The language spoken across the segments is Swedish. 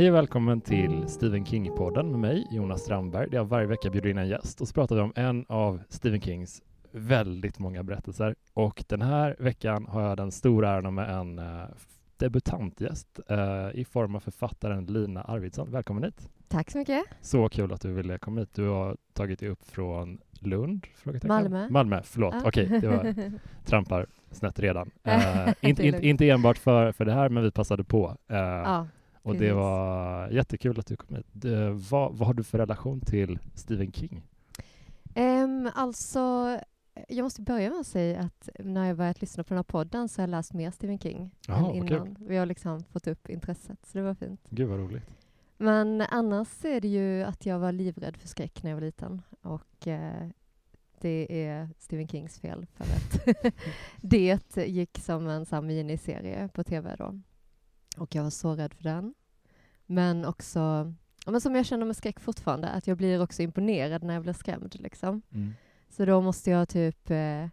Hej och välkommen till Stephen King-podden med mig, Jonas Strandberg, där jag varje vecka bjuder in en gäst och så pratar vi om en av Stephen Kings väldigt många berättelser. Och den här veckan har jag den stora äran med en uh, debutantgäst uh, i form av författaren Lina Arvidsson. Välkommen hit! Tack så mycket! Så kul att du ville komma hit. Du har tagit dig upp från Lund? Malmö. Malmö, förlåt. Ah. Okej, okay, det var trampar snett redan. Uh, inte, in, inte enbart för, för det här, men vi passade på. Ah. Och det var jättekul att du kom hit. Det, vad, vad har du för relation till Stephen King? Um, alltså, jag måste börja med att säga att när jag börjat lyssna på den här podden så har jag läst mer Stephen King Aha, än innan. Vi har liksom fått upp intresset, så det var fint. Gud vad roligt. Men annars är det ju att jag var livrädd för skräck när jag var liten. Och eh, det är Stephen Kings fel för att det gick som en sån miniserie på tv då. Och jag var så rädd för den. Men också, men som jag känner med skräck fortfarande, att jag blir också imponerad när jag blir skrämd. Liksom. Mm. Så då måste jag typ eh,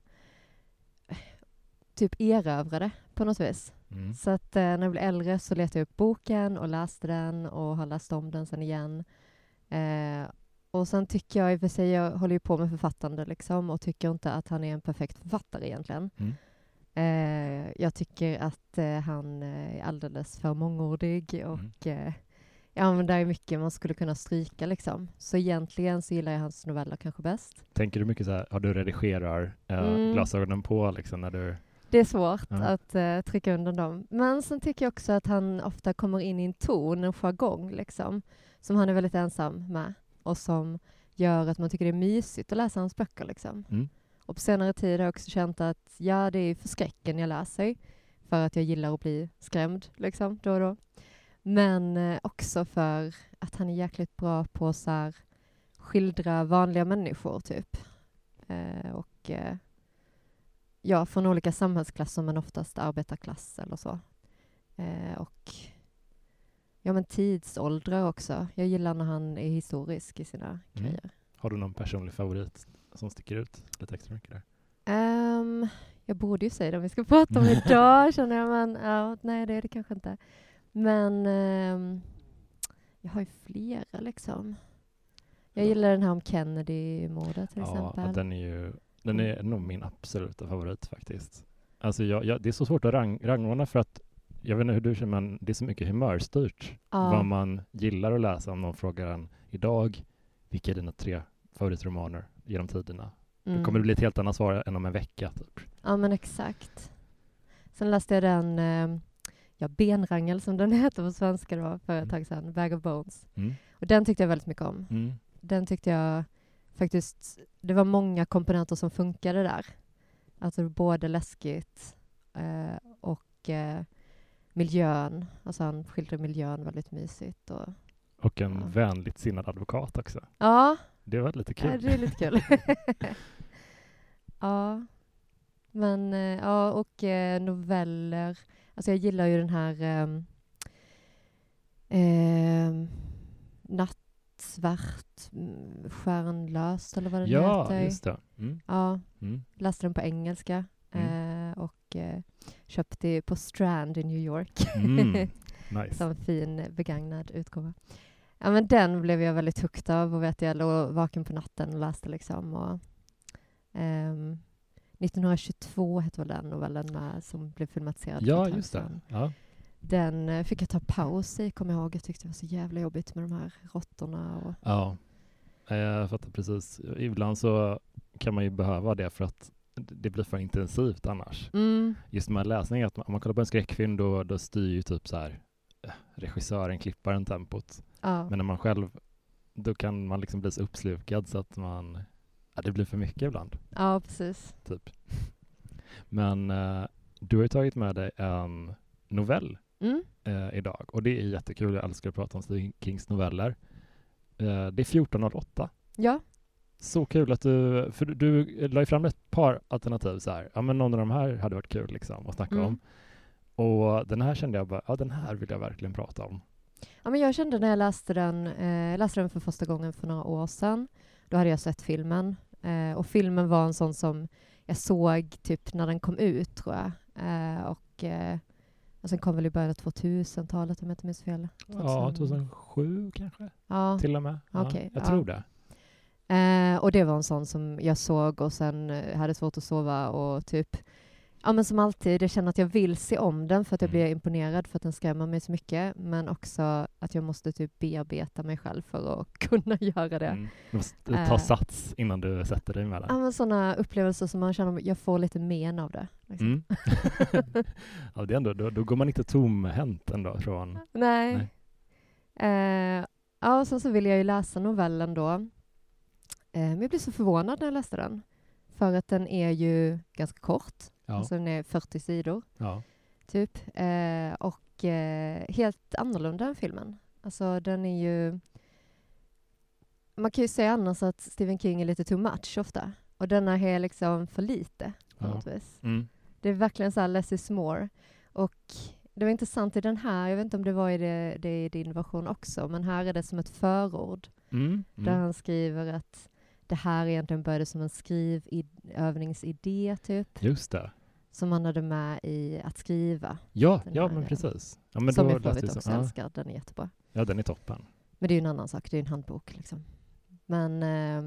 typ erövra det på något vis. Mm. Så att eh, när jag blev äldre så letade jag upp boken och läste den och har läst om den sen igen. Eh, och sen tycker jag i och för sig, jag håller ju på med författande liksom och tycker inte att han är en perfekt författare egentligen. Mm. Eh, jag tycker att eh, han är alldeles för mångordig Mm. och eh, ja, men det är mycket man skulle kunna stryka liksom. Så egentligen så gillar jag hans noveller kanske bäst. Tänker du mycket så här, ja, du redigerar eh, Mm. glasögonen på liksom när du... Det är svårt Ja. att eh, trycka undan dem. Men sen tycker jag också att han ofta kommer in i en ton, en jargong liksom, som han är väldigt ensam med och som gör att man tycker det är mysigt att läsa hans böcker. Liksom. Mm. Och på senare tid har jag också känt att ja, det är för skräcken jag läser för att jag gillar att bli skrämd liksom, då och då. Men eh, också för att han är jäkligt bra på att så här, skildra vanliga människor, typ. Eh, och eh, ja, från olika samhällsklasser, men oftast arbetarklass eller så. Eh, och ja, men tidsåldrar också. Jag gillar när han är historisk i sina grejer. Har du någon personlig favorit som sticker ut lite extra mycket där? Ehm, jag borde ju säga det om vi ska prata om idag, känner jag, men ja, nej, det är det kanske inte. Men ehm, jag har ju flera, liksom. Jag Ja. gillar den här om Kennedy-mordet, till Ja, exempel. den är ju den är nog min absoluta favorit faktiskt. Alltså jag, jag, det är så svårt att rang, rangordna för att jag vet inte hur du känner, men det är så mycket humörstyrt Ja. vad man gillar att läsa om någon frågar en idag, vilka är dina tre favoritromaner genom tiderna? Mm. Då kommer det bli ett helt annat svar än om en vecka. Typ. Ja, men exakt. Sen läste jag den, eh, ja, Benrangel som den heter på svenska då, för ett Mm. tag sedan, Bag of Bones. Mm. Och den tyckte jag väldigt mycket om. Mm. Den tyckte jag faktiskt, det var många komponenter som funkade där. Alltså både läskigt eh, och eh, miljön. Alltså han skildrade miljön väldigt mysigt. Och, Och en Ja. vänligt sinnad advokat också. ja, Det var lite Ja, kul. det är lite kul. ja. Men, eh, ja, och eh, noveller. Alltså jag gillar ju den här ehm, Nattsvart, mm, Stjärnlöst eller vad den ja, heter. just det. Mm. Ja, Mm. läste den på engelska Mm. eh, och eh, köpte på Strand i New York. Mm. Nice. Som fin begagnad utgåva. Ja, men den blev jag väldigt hooked av och vet jag låg vaken på natten och läste liksom. Och, ehm, 1922 hette väl den novellen med, som blev filmatiserad Ja, just det. Ja. Den eh, fick jag ta paus i, kommer jag ihåg. Jag tyckte det var så jävla jobbigt med de här råttorna. Och, Ja, jag fattar precis. Ibland så kan man ju behöva det för att det blir för intensivt annars. mm, Just med läsning, att om man kollar på en skräckfilm då, då styr ju typ så här regissören, klipparen tempot. ja. Men när man själv, då kan man liksom bli så uppslukad så att man, ja, det blir för mycket ibland, ja, precis. typ. Men eh, du har ju tagit med dig en novell Mm. eh, idag och det är jättekul. Jag älskar att prata om Stephen Kings noveller. Eh, det är 1408. Ja, Så kul att du, för du, du la ju fram ett par alternativ så här. Ja, men någon av de här hade varit kul liksom att snacka Mm. om. Och den här kände jag bara, ja den här vill jag verkligen prata om. Ja, men jag kände när jag läste den, eh, läste den för första gången för några år sedan. Då hade jag sett filmen. Eh, och filmen var en sån som jag såg typ när den kom ut, tror jag. Eh, och eh, Och sen kom väl i början av 2000-talet om jag inte minns fel. Ja, 2007 kanske Ja, till och med. Ja, Okej, jag ja. tror det. Eh, och det var en sån som jag såg och sen hade svårt att sova och typ Ja men som alltid, jag känner att jag vill se om den för att jag Mm. blir imponerad för att den skrämmer mig så mycket men också att jag måste typ bearbeta mig själv för att kunna göra det. Mm. Du måste ta Eh. sats innan du sätter dig med Ja den. men sådana upplevelser som man känner att jag får lite men av det. Liksom. Mm. ja, det ändå, då, då går man inte tomhänt ändå från... Nej. Eh, ja, och sen så ville jag ju läsa novellen då. Eh, men jag blev så förvånad när jag läste den. För att den är ju ganska kort. Ja, Alltså den är 40 sidor, ja. typ. Eh, och eh, helt annorlunda än filmen. Alltså den är ju... Man kan ju säga annars att Stephen King är lite too much ofta. Och denna är liksom för lite på Ja. något vis. Mm. Det är verkligen så här less is more. Och det var intressant i den här, jag vet inte om det var i, det, det i din version också, men här är det som ett förord Mm. där Mm. han skriver att det här egentligen började som en skrivövningsidé typ, Just det. som han hade med i att skriva. Ja, ja men precis. Ja, men som jag för övrigt också ja. älskar, den är jättebra. ja, den är toppen. Men det är ju en annan sak, det är en handbok liksom. Men, eh,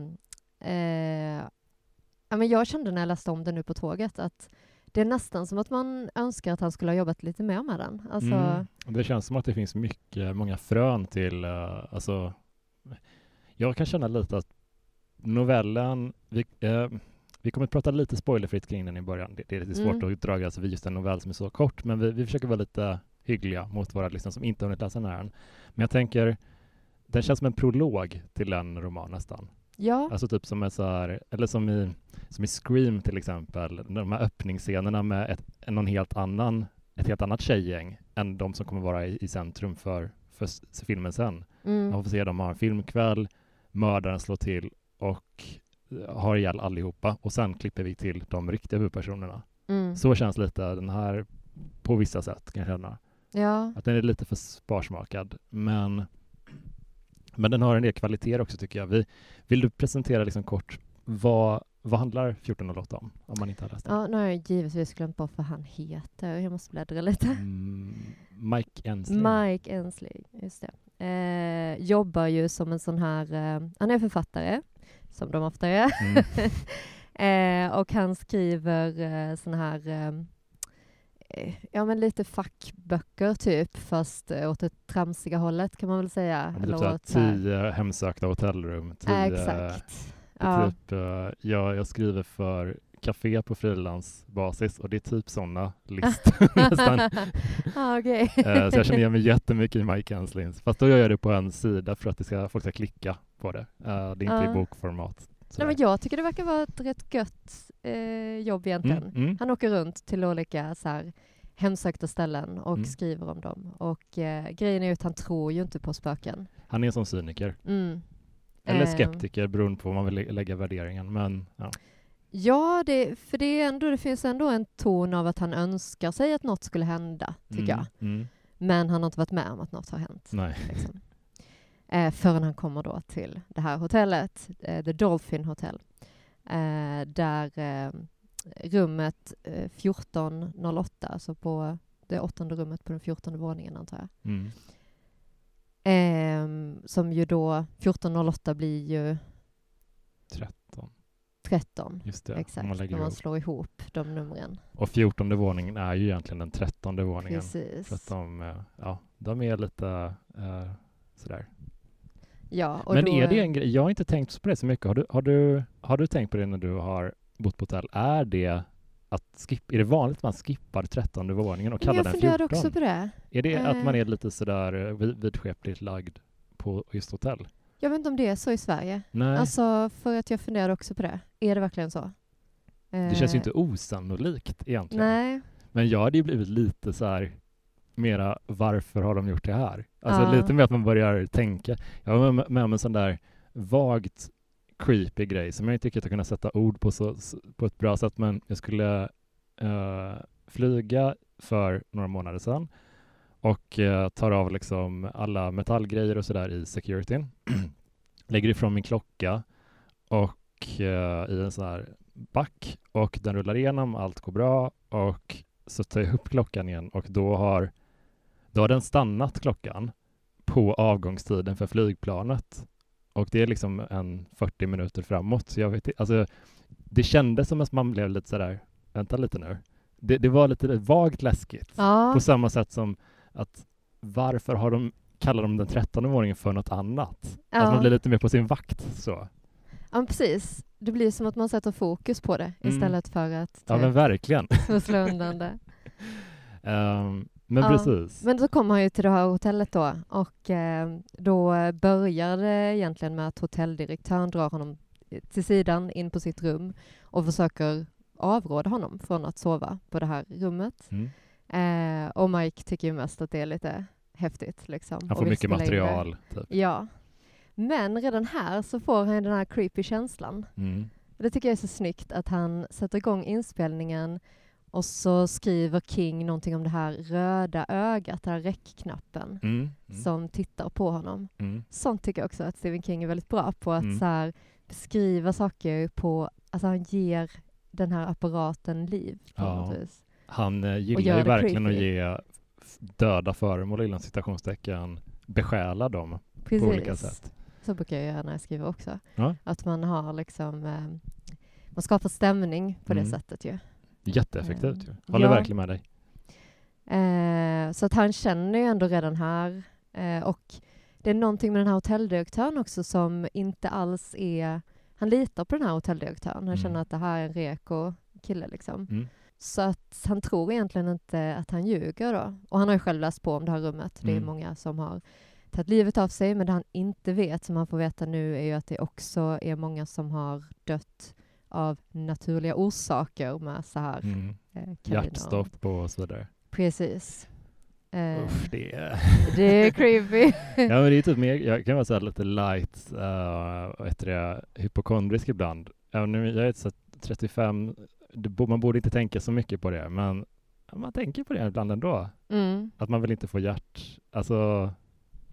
eh, ja, men jag kände när jag läste om den nu på tåget att det är nästan som att man önskar att han skulle ha jobbat lite mer med den. Alltså, Mm. Det känns som att det finns mycket, många frön till, uh, alltså, jag kan känna lite att novellen, vi, eh, vi kommer att prata lite spoilerfritt kring den i början. Det, det är lite svårt Mm. att dra för just en novell som är så kort, men vi, vi försöker vara lite hyggliga mot våra lyssnare som inte har hunnit läsa den här än. Men jag tänker, den känns som en prolog till en roman nästan. ja, Alltså typ som är så här, eller som i, som i Scream till exempel, de här öppningsscenerna med ett, någon helt annan, ett helt annat tjejgäng än de som kommer vara i, i centrum för, för filmen sen. mm, Man får se dem ha en filmkväll, mördaren slår till och eh, har ihjäl allihopa och sen klipper vi till de riktiga huvudpersonerna. mm, Så känns lite den här på vissa sätt kan jag känna. ja. Att den är lite för sparsmakad. Men, men den har en del kvaliteter också tycker jag. Vi, vill du presentera liksom kort vad, vad handlar 1408 om? Om man inte har läst den. ja, nu har jag givetvis glömt bort vad han heter. Jag måste bläddra lite. Mm, Mike Ensley. Mike Ensley, just det. Eh, jobbar ju som en sån här, eh, han är författare, som de ofta är. Mm. eh, och han skriver eh, såna här, eh, eh, ja men lite fackböcker typ, fast eh, åt det tramsiga hållet kan man väl säga. Ja, typ åt tio hemsökta hotellrum. Ja, Tio, exakt. Ja. Typ, eh, jag, jag skriver för café på frilansbasis och det är typ sådana listor nästan. ah. Eh, så jag känner igen mig jättemycket i Mike Enslins. Fast då gör jag det på en sida för att det ska, folk ska klicka på det. Eh, det är inte Ja. i bokformat. Nej, men jag tycker det verkar vara ett rätt gött eh, jobb egentligen. Mm, mm. Han åker runt till olika så här, hemsökta ställen och Mm. skriver om dem. Och eh, grejen är ju att han tror ju inte på spöken. Han är sån cyniker. Mm. Eller Eh, skeptiker beroende på vad man vill lä- lägga värderingen. Men ja. Ja, det, för det, är ändå, det finns ändå en ton av att han önskar sig att något skulle hända, tycker Mm, jag. Mm. Men han har inte varit med om att något har hänt. Nej. Liksom. Eh, förrän han kommer då till det här hotellet, eh, The Dolphin Hotel. Eh, där eh, rummet eh, 1408, alltså på det åttonde rummet på den fjortonde våningen antar jag. Mm. Ehm, som ju då, 1408 blir ju 13. 13. Just det. Exakt, man när man ihop. slår ihop de numren. Och 14 våningen är ju egentligen den trettonde våningen. För att Precis. de, eh, ja, de är lite eh, sådär. Ja, Men då, är det en grej, jag har inte tänkt på det så mycket. Har du, har du, har du tänkt på det när du har bott på hotell? Är det att skip, är det vanligt att man skippar trettonde våningen och kallar jag den funderade 14? också på det. Är det att man Eh. är lite sådär eh, vid- vidskepligt lagd på just hotell? Jag vet inte om det är så i Sverige. Nej, Alltså, för att jag funderade också på det. Är det verkligen så? det känns ju Eh, inte osannolikt egentligen. Nej. Men jag hade ju blivit lite så här mera varför har de gjort det här? Alltså Ja. lite mer att man börjar tänka. Jag var med, med om en sån där vagt creepy grej som jag inte riktigt har kunnat sätta ord på så, på ett bra sätt men jag skulle eh, flyga för några månader sedan och eh, tar av liksom alla metallgrejer och sådär i securityn. Lägger ifrån min klocka och eh, i en sån här back och den rullar igenom, allt går bra och så tar jag upp klockan igen och då har, då har den stannat klockan på avgångstiden för flygplanet. Och det är liksom en 40 minuter framåt. Så jag vet, alltså, det kändes som att man blev lite sådär, vänta lite nu. Det, det var lite vagt läskigt. Ja, På samma sätt som att varför har de, kallar de den 13 våningen för något annat? Att man ja. blir lite mer på sin vakt så. ja, precis. Det blir som att man sätter fokus på det Mm. istället för att Ja men typ, verkligen. slå undan det. Ehm, men Ja, precis. Men så kommer han ju till det här hotellet då och eh, då börjar det egentligen med att hotelldirektören drar honom till sidan in på sitt rum och försöker avråda honom från att sova på det här rummet. Mm. Eh, och Mike tycker ju mest att det är lite häftigt. Liksom, Han får mycket material. Typ. Ja. Men redan här så får han den här creepy känslan. Mm. Det tycker jag är så snyggt att han sätter igång inspelningen och så skriver King någonting om det här röda ögat, den här räckknappen Mm. Mm. som tittar på honom. Mm. Sånt tycker jag också att Stephen King är väldigt bra på, att Mm. så här, beskriva saker på, alltså han ger den här apparaten liv på Ja. något vis. Han eh, gillar ju verkligen att creepy. ge f- döda föremål inom citationstecken besjäla dem på olika sätt. Så brukar jag göra när jag skriver också. Ja. Att man har liksom, eh, man skapar stämning på det Mm. sättet ju. Jätteeffektivt. Eh, Håller ja. verkligen med dig. Eh, så att han känner ju ändå redan här. Eh, och det är någonting med den här hotelldirektören också som inte alls är... Han litar på den här hotelldirektören. Han Mm. känner att det här är en reko kille liksom. Mm. Så att han tror egentligen inte att han ljuger då. Och han har ju själv läst på om det här rummet. Det är Mm. många som har tagit livet av sig. Men det han inte vet, som han får veta nu, är ju att det också är många som har dött av naturliga orsaker med så här Mm. eh. Hjärtstopp och så vidare. Precis. Eh, Usch, det är... det är creepy. ja, men det är typ mer, jag kan vara så lite light, uh, heter det, hypokondrisk ibland. Även om jag är så 35, det, man borde inte tänka så mycket på det, men man tänker på det ibland ändå. Mm. Att man vill inte få hjärt... Alltså,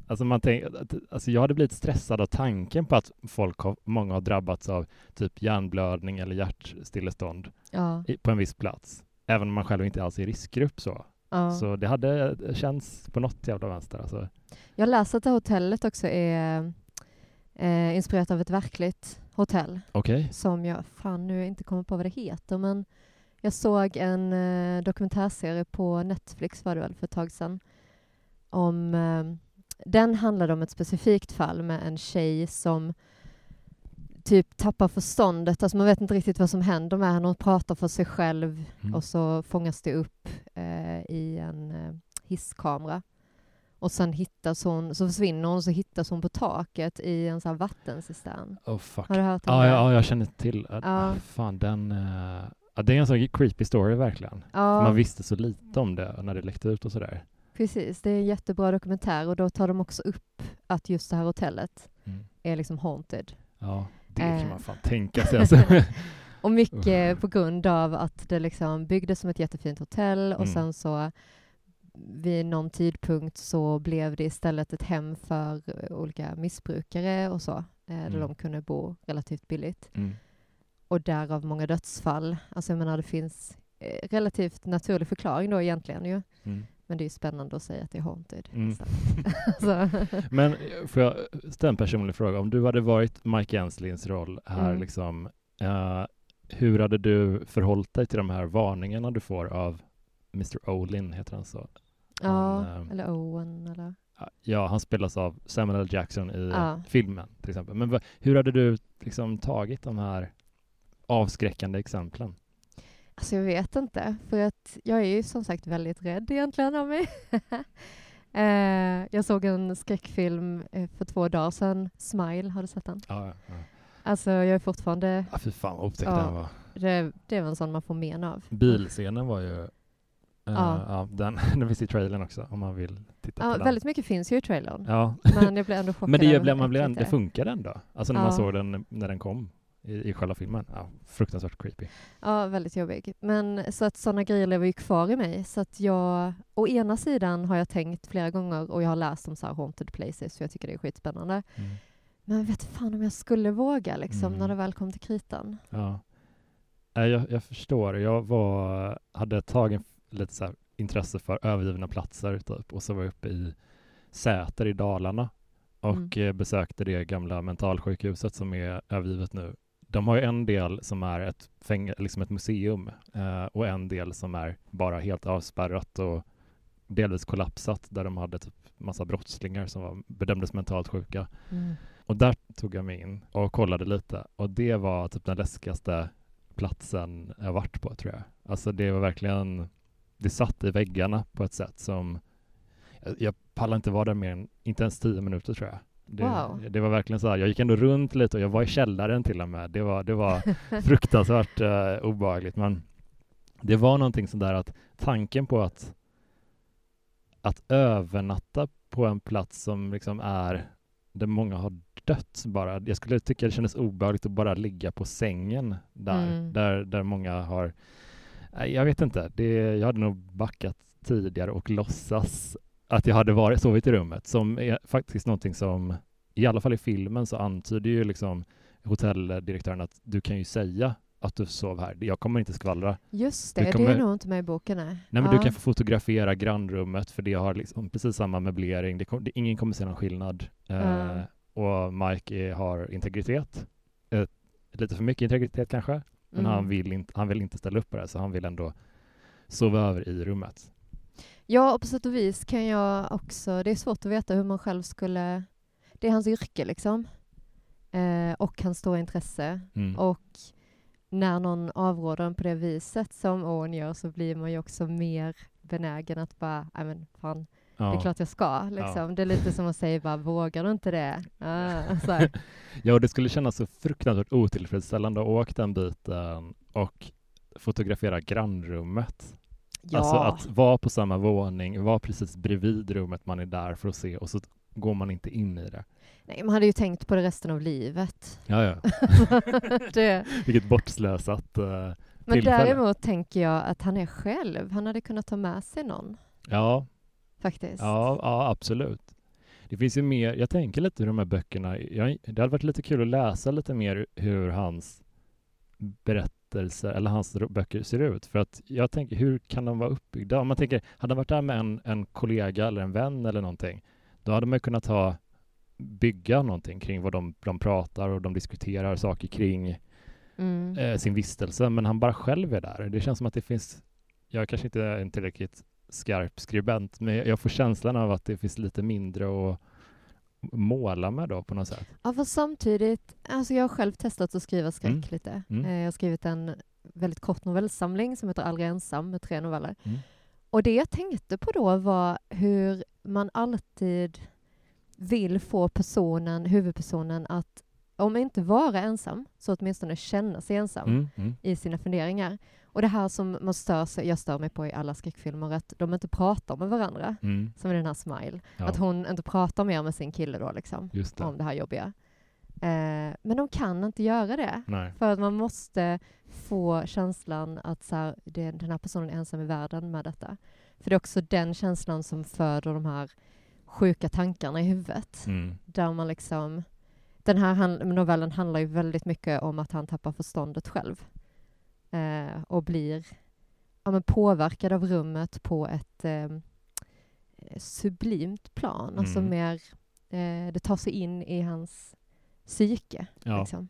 alltså, man tänk, alltså jag hade blivit stressad av tanken på att folk har, många har drabbats av typ hjärnblödning eller hjärtstillestånd Ja, i, på en viss plats. Även om man själv inte alls är i riskgrupp så. ja. Så det hade känts på något jävla vänster. Alltså. Jag har läst att det hotellet också är eh, inspirerat av ett verkligt hotell Okej. som jag fan nu inte kommer på vad det heter men jag såg en eh, dokumentärserie på Netflix var det väl för ett tag sedan om eh, den handlade om ett specifikt fall med en tjej som typ tappar förståndet, alltså man vet inte riktigt vad som händer med henne, hon pratar för sig själv Mm. och så fångas det upp eh, i en eh, hisskamera. Och sen hittas hon, så försvinner hon så hittas hon på taket i en sån här vattencistern. Oh fuck. Har du hört om Ja, det? ja, ja, jag känner till. Ja. Ja. Fan, den... ja, det är en sån creepy story verkligen. Man visste så lite om det när det läckte ut och sådär. Precis. Det är en jättebra dokumentär och då tar de också upp att just det här hotellet Mm. är liksom haunted. Ja, det kan Eh. man fan tänka sig. Alltså. Och mycket på grund av att det liksom byggdes som ett jättefint hotell och Mm. sen så vid någon tidpunkt så blev det istället ett hem för eh, olika missbrukare och så, eh, där Mm. de kunde bo relativt billigt. Mm. Och därav många dödsfall. Alltså jag menar det finns eh, relativt naturlig förklaring då egentligen ju. Mm. Men det är ju spännande att säga att det är haunted. Mm. Men eh, får jag ställa en personlig fråga? Om du hade varit Mike Enslins roll här, Mm. liksom, eh, hur hade du förhållit dig till de här varningarna du får av Mr. Olin, heter han så? ja, Han, eh, eller Owen eller... Ja, han spelas av Samuel L. Jackson i Ja. filmen till exempel. Men hur hade du liksom tagit de här avskräckande exemplen? Alltså jag vet inte, för att jag är ju som sagt väldigt rädd egentligen av mig. eh, jag såg en skräckfilm eh, för två dagar sedan, Smile, har du sett den? Ja, ja, ja. Alltså jag är fortfarande, Ah, fy fan vad otäckt Ja. den var. det, det är väl en sån man får men av. Bilscenen var ju... eh, Ja. ja. den, den finns i trailern också om man vill titta Ja, på den. väldigt mycket finns ju i trailern, Ja, men jag blev ändå chockad. men det, blev, man blev, det funkade ändå. Alltså när man Ja. såg den när den kom i, i själva filmen. Ja, fruktansvärt creepy. Ja, väldigt jobbig. Men så att sådana grejer lever ju kvar i mig. Så att jag, å ena sidan har jag tänkt flera gånger och jag har läst om så här haunted places för jag tycker det är skitspännande. Men vet fan om jag skulle våga liksom Mm. när det väl kom till kritan. Ja. Nej, Jag, jag förstår. Jag var, hade tagit lite så intresse för övergivna platser typ. Och så var jag uppe i Säter i Dalarna och Mm. eh, besökte det gamla mentalsjukhuset som är övergivet nu. De har ju en del som är ett, fäng- liksom ett museum eh, och en del som är bara helt avspärrat och delvis kollapsat där de hade typ massa brottslingar som var, bedömdes mentalt sjuka. Mm. Och där tog jag mig in och kollade lite och det var typ den läskigaste platsen jag varit på tror jag. Alltså det var verkligen, det satt i väggarna på ett sätt som, jag, pallar inte vara där mer än, inte ens tio minuter tror jag. Det, Wow. det var verkligen så här, jag gick ändå runt lite och jag var i källaren till och med. Det var, det var fruktansvärt uh, obehagligt men det var någonting sådär att tanken på att att övernatta på en plats som liksom är där många har dött bara. Jag skulle tycka det kändes obehagligt att bara ligga på sängen där, Mm. där, där många har jag vet inte. Det, jag hade nog backat tidigare och låtsas att jag hade varit, sovit i rummet som är faktiskt någonting som i alla fall i filmen så antyder ju liksom hotelldirektören att du kan ju säga att du sov här. Jag kommer inte skvallra. Just det, kommer- det är nog inte med i boken. Nej, Nej, men ja. du kan få fotografera grannrummet för det har liksom precis samma möblering. Det kom, det, ingen kommer se någon skillnad. Eh, Ja. och Mike är, har integritet. Eh, lite för mycket integritet kanske, men Mm. han, vill inte, han vill inte ställa upp på det, så han vill ändå sova över i rummet. Ja, och på sätt och vis kan jag också... Det är svårt att veta hur man själv skulle... Det är hans yrke liksom. Eh, och hans stora intresse. Mm. Och när någon avråder en på det viset som Owen gör så blir man ju också mer benägen att bara, nej men fan, ja. det är klart jag ska. Liksom. Det är lite som att säga bara, vågar du inte det? Ah, ja, och det skulle kännas så fruktansvärt otillfredsställande att åka den biten och fotografera grannrummet. Ja, Alltså att vara på samma våning, vara precis bredvid rummet man är där för att se och så går man inte in i det. nej, man hade ju tänkt på det resten av livet. Ja, ja. det, Vilket bortslösat. eh, men Tillfälle. däremot tänker jag att han är själv. Han hade kunnat ta med sig någon, ja, faktiskt. ja, ja, absolut. Det finns ju mer, jag tänker lite hur de här böckerna, jag, det hade varit lite kul att läsa lite mer hur hans berättelser eller hans böcker ser ut. För att jag tänker, hur kan de vara uppbyggda? Om man tänker, hade han varit där med en, en kollega eller en vän eller någonting, då hade man kunnat ha, bygga någonting kring vad de, de pratar och de diskuterar saker kring Mm. eh, sin vistelse, men han bara själv är där. Det känns som att det finns, jag kanske inte är en tillräckligt skarp skribent, men jag får känslan av att det finns lite mindre att måla med då på något sätt. Ja, fast samtidigt, alltså jag har själv testat att skriva skräck Mm. lite. Mm. Eh, Jag har skrivit en väldigt kort novellsamling som heter Aldrig ensam med tre noveller. Mm. Och det jag tänkte på då var hur man alltid vill få personen, huvudpersonen att om inte vara ensam, så åtminstone känna sig ensam Mm, mm, i sina funderingar. Och det här som man stör sig, jag stör mig på i alla skräckfilmer, att de inte pratar med varandra, mm. som i den här Smile. Ja, Att hon inte pratar mer med sin kille då liksom, det. om det här jobbiga. Eh, men de kan inte göra det. Nej. För att man måste få känslan att så här, det, den här personen är ensam i världen med detta. För det är också den känslan som föder de här sjuka tankarna i huvudet. Mm. Där man liksom... Den här han, novellen handlar ju väldigt mycket om att han tappar förståndet själv. Eh, och blir ja, men påverkad av rummet på ett eh, sublimt plan. Alltså Mm. mer... Eh, det tar sig in i hans psyke. Ja. Liksom.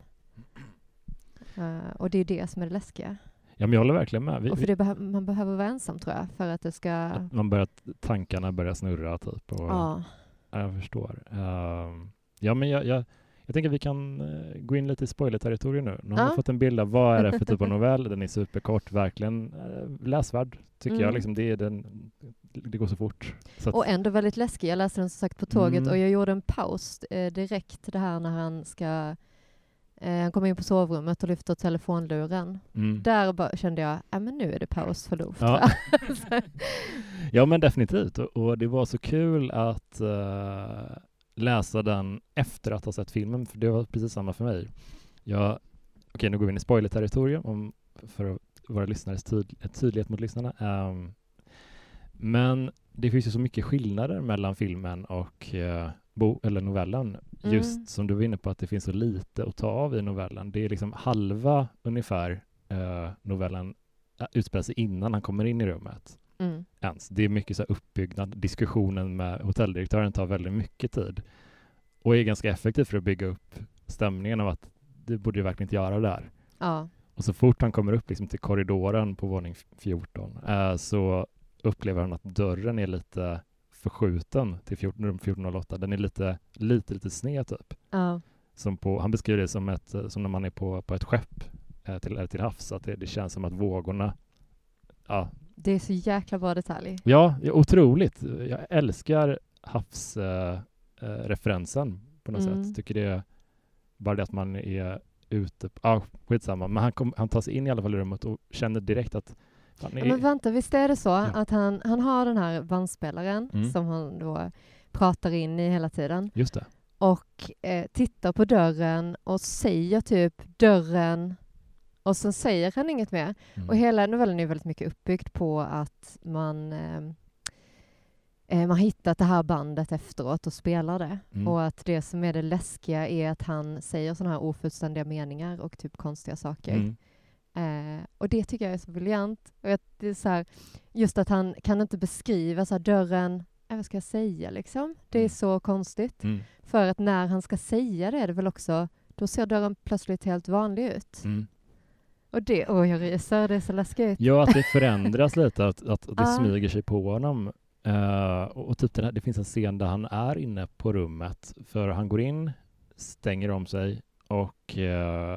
Eh, och det är det som är det läskiga. ja, men jag håller verkligen med. Vi, Och för det behö- man behöver vara ensam tror jag, för att det ska... att man börjar, tankarna börjar snurra typ. Och, Ja. Ja, jag förstår. Ehm, ja, men jag, jag, jag tänker att vi kan eh, gå in lite i spoilerterritorium nu. Nu har Ja. vi fått en bild av vad är det för typ av novell. Den är superkort, verkligen eh, läsvärd tycker Mm. jag. Liksom det, är den, det går så fort. Så Och ändå väldigt läskig. Jag läste den som sagt på tåget Mm. och jag gjorde en paus eh, direkt det här när han ska... Eh, han kommer in på sovrummet och lyfter telefonluren. mm. Där bara kände jag, ja men nu är det paus för luft. Ja. Ja, men definitivt. Och, och det var så kul att eh, läsa den efter att ha sett filmen, för det var precis samma för mig. Jag, okej, nu går vi in i spoiler-territorium för våra lyssnares tyd, tydlighet mot lyssnarna. Ehm, men det finns ju så mycket skillnader mellan filmen och eh, bo, eller novellen. Just Mm. som du var inne på, att det finns så lite att ta av i novellen. Det är liksom halva ungefär eh, novellen eh, utspelar sig innan han kommer in i rummet. Mm. ens. Det är mycket så uppbyggnad. Diskussionen med hotelldirektören tar väldigt mycket tid och är ganska effektiv för att bygga upp stämningen av att det borde ju verkligen inte göra det här. Ja. Och så fort han kommer upp liksom till korridoren på våning 14 eh, så upplever han att dörren är lite förskjuten till 14, rum 1408. Den är lite, lite, lite sned typ. Ja. Som på, han beskriver det som, ett, som när man är på, på ett skepp eh, till, eller till havs, att det, det känns som att vågorna Ja, Det är så jäkla bra detalj. ja otroligt. Jag älskar havsreferensen på något Mm. sätt. Tycker det är bara det att man är ute, ah, skitsamma, men han, kom, han tar sig in i alla fall i rummet och känner direkt att han är, Ja, men vänta, visst är det så Ja. att han, han har den här bandspelaren Mm. som han då pratar in i hela tiden just det. och eh, tittar på dörren och säger typ dörren och sen säger han inget mer. Mm. Och hela novellen är väldigt mycket uppbyggd på att man eh, eh, man har hittat det här bandet efteråt och spelar det. Mm. Och att det som är det läskiga är att han säger sådana här ofullständiga meningar och typ konstiga saker. Mm. Eh, och det tycker jag är så briljant. Och att det är så här, just att han kan inte beskriva så här, dörren, eh, vad ska jag säga liksom? Det är Mm. så konstigt. Mm. För att när han ska säga det är det väl också, då ser dörren plötsligt helt vanlig ut. Och det, oj jag ryser, det är så läskigt. Ja, att det förändras lite, att, att det Ah. smyger sig på honom. Eh, och, och typ den här, det finns en scen där han är inne på rummet, för han går in, stänger om sig och eh,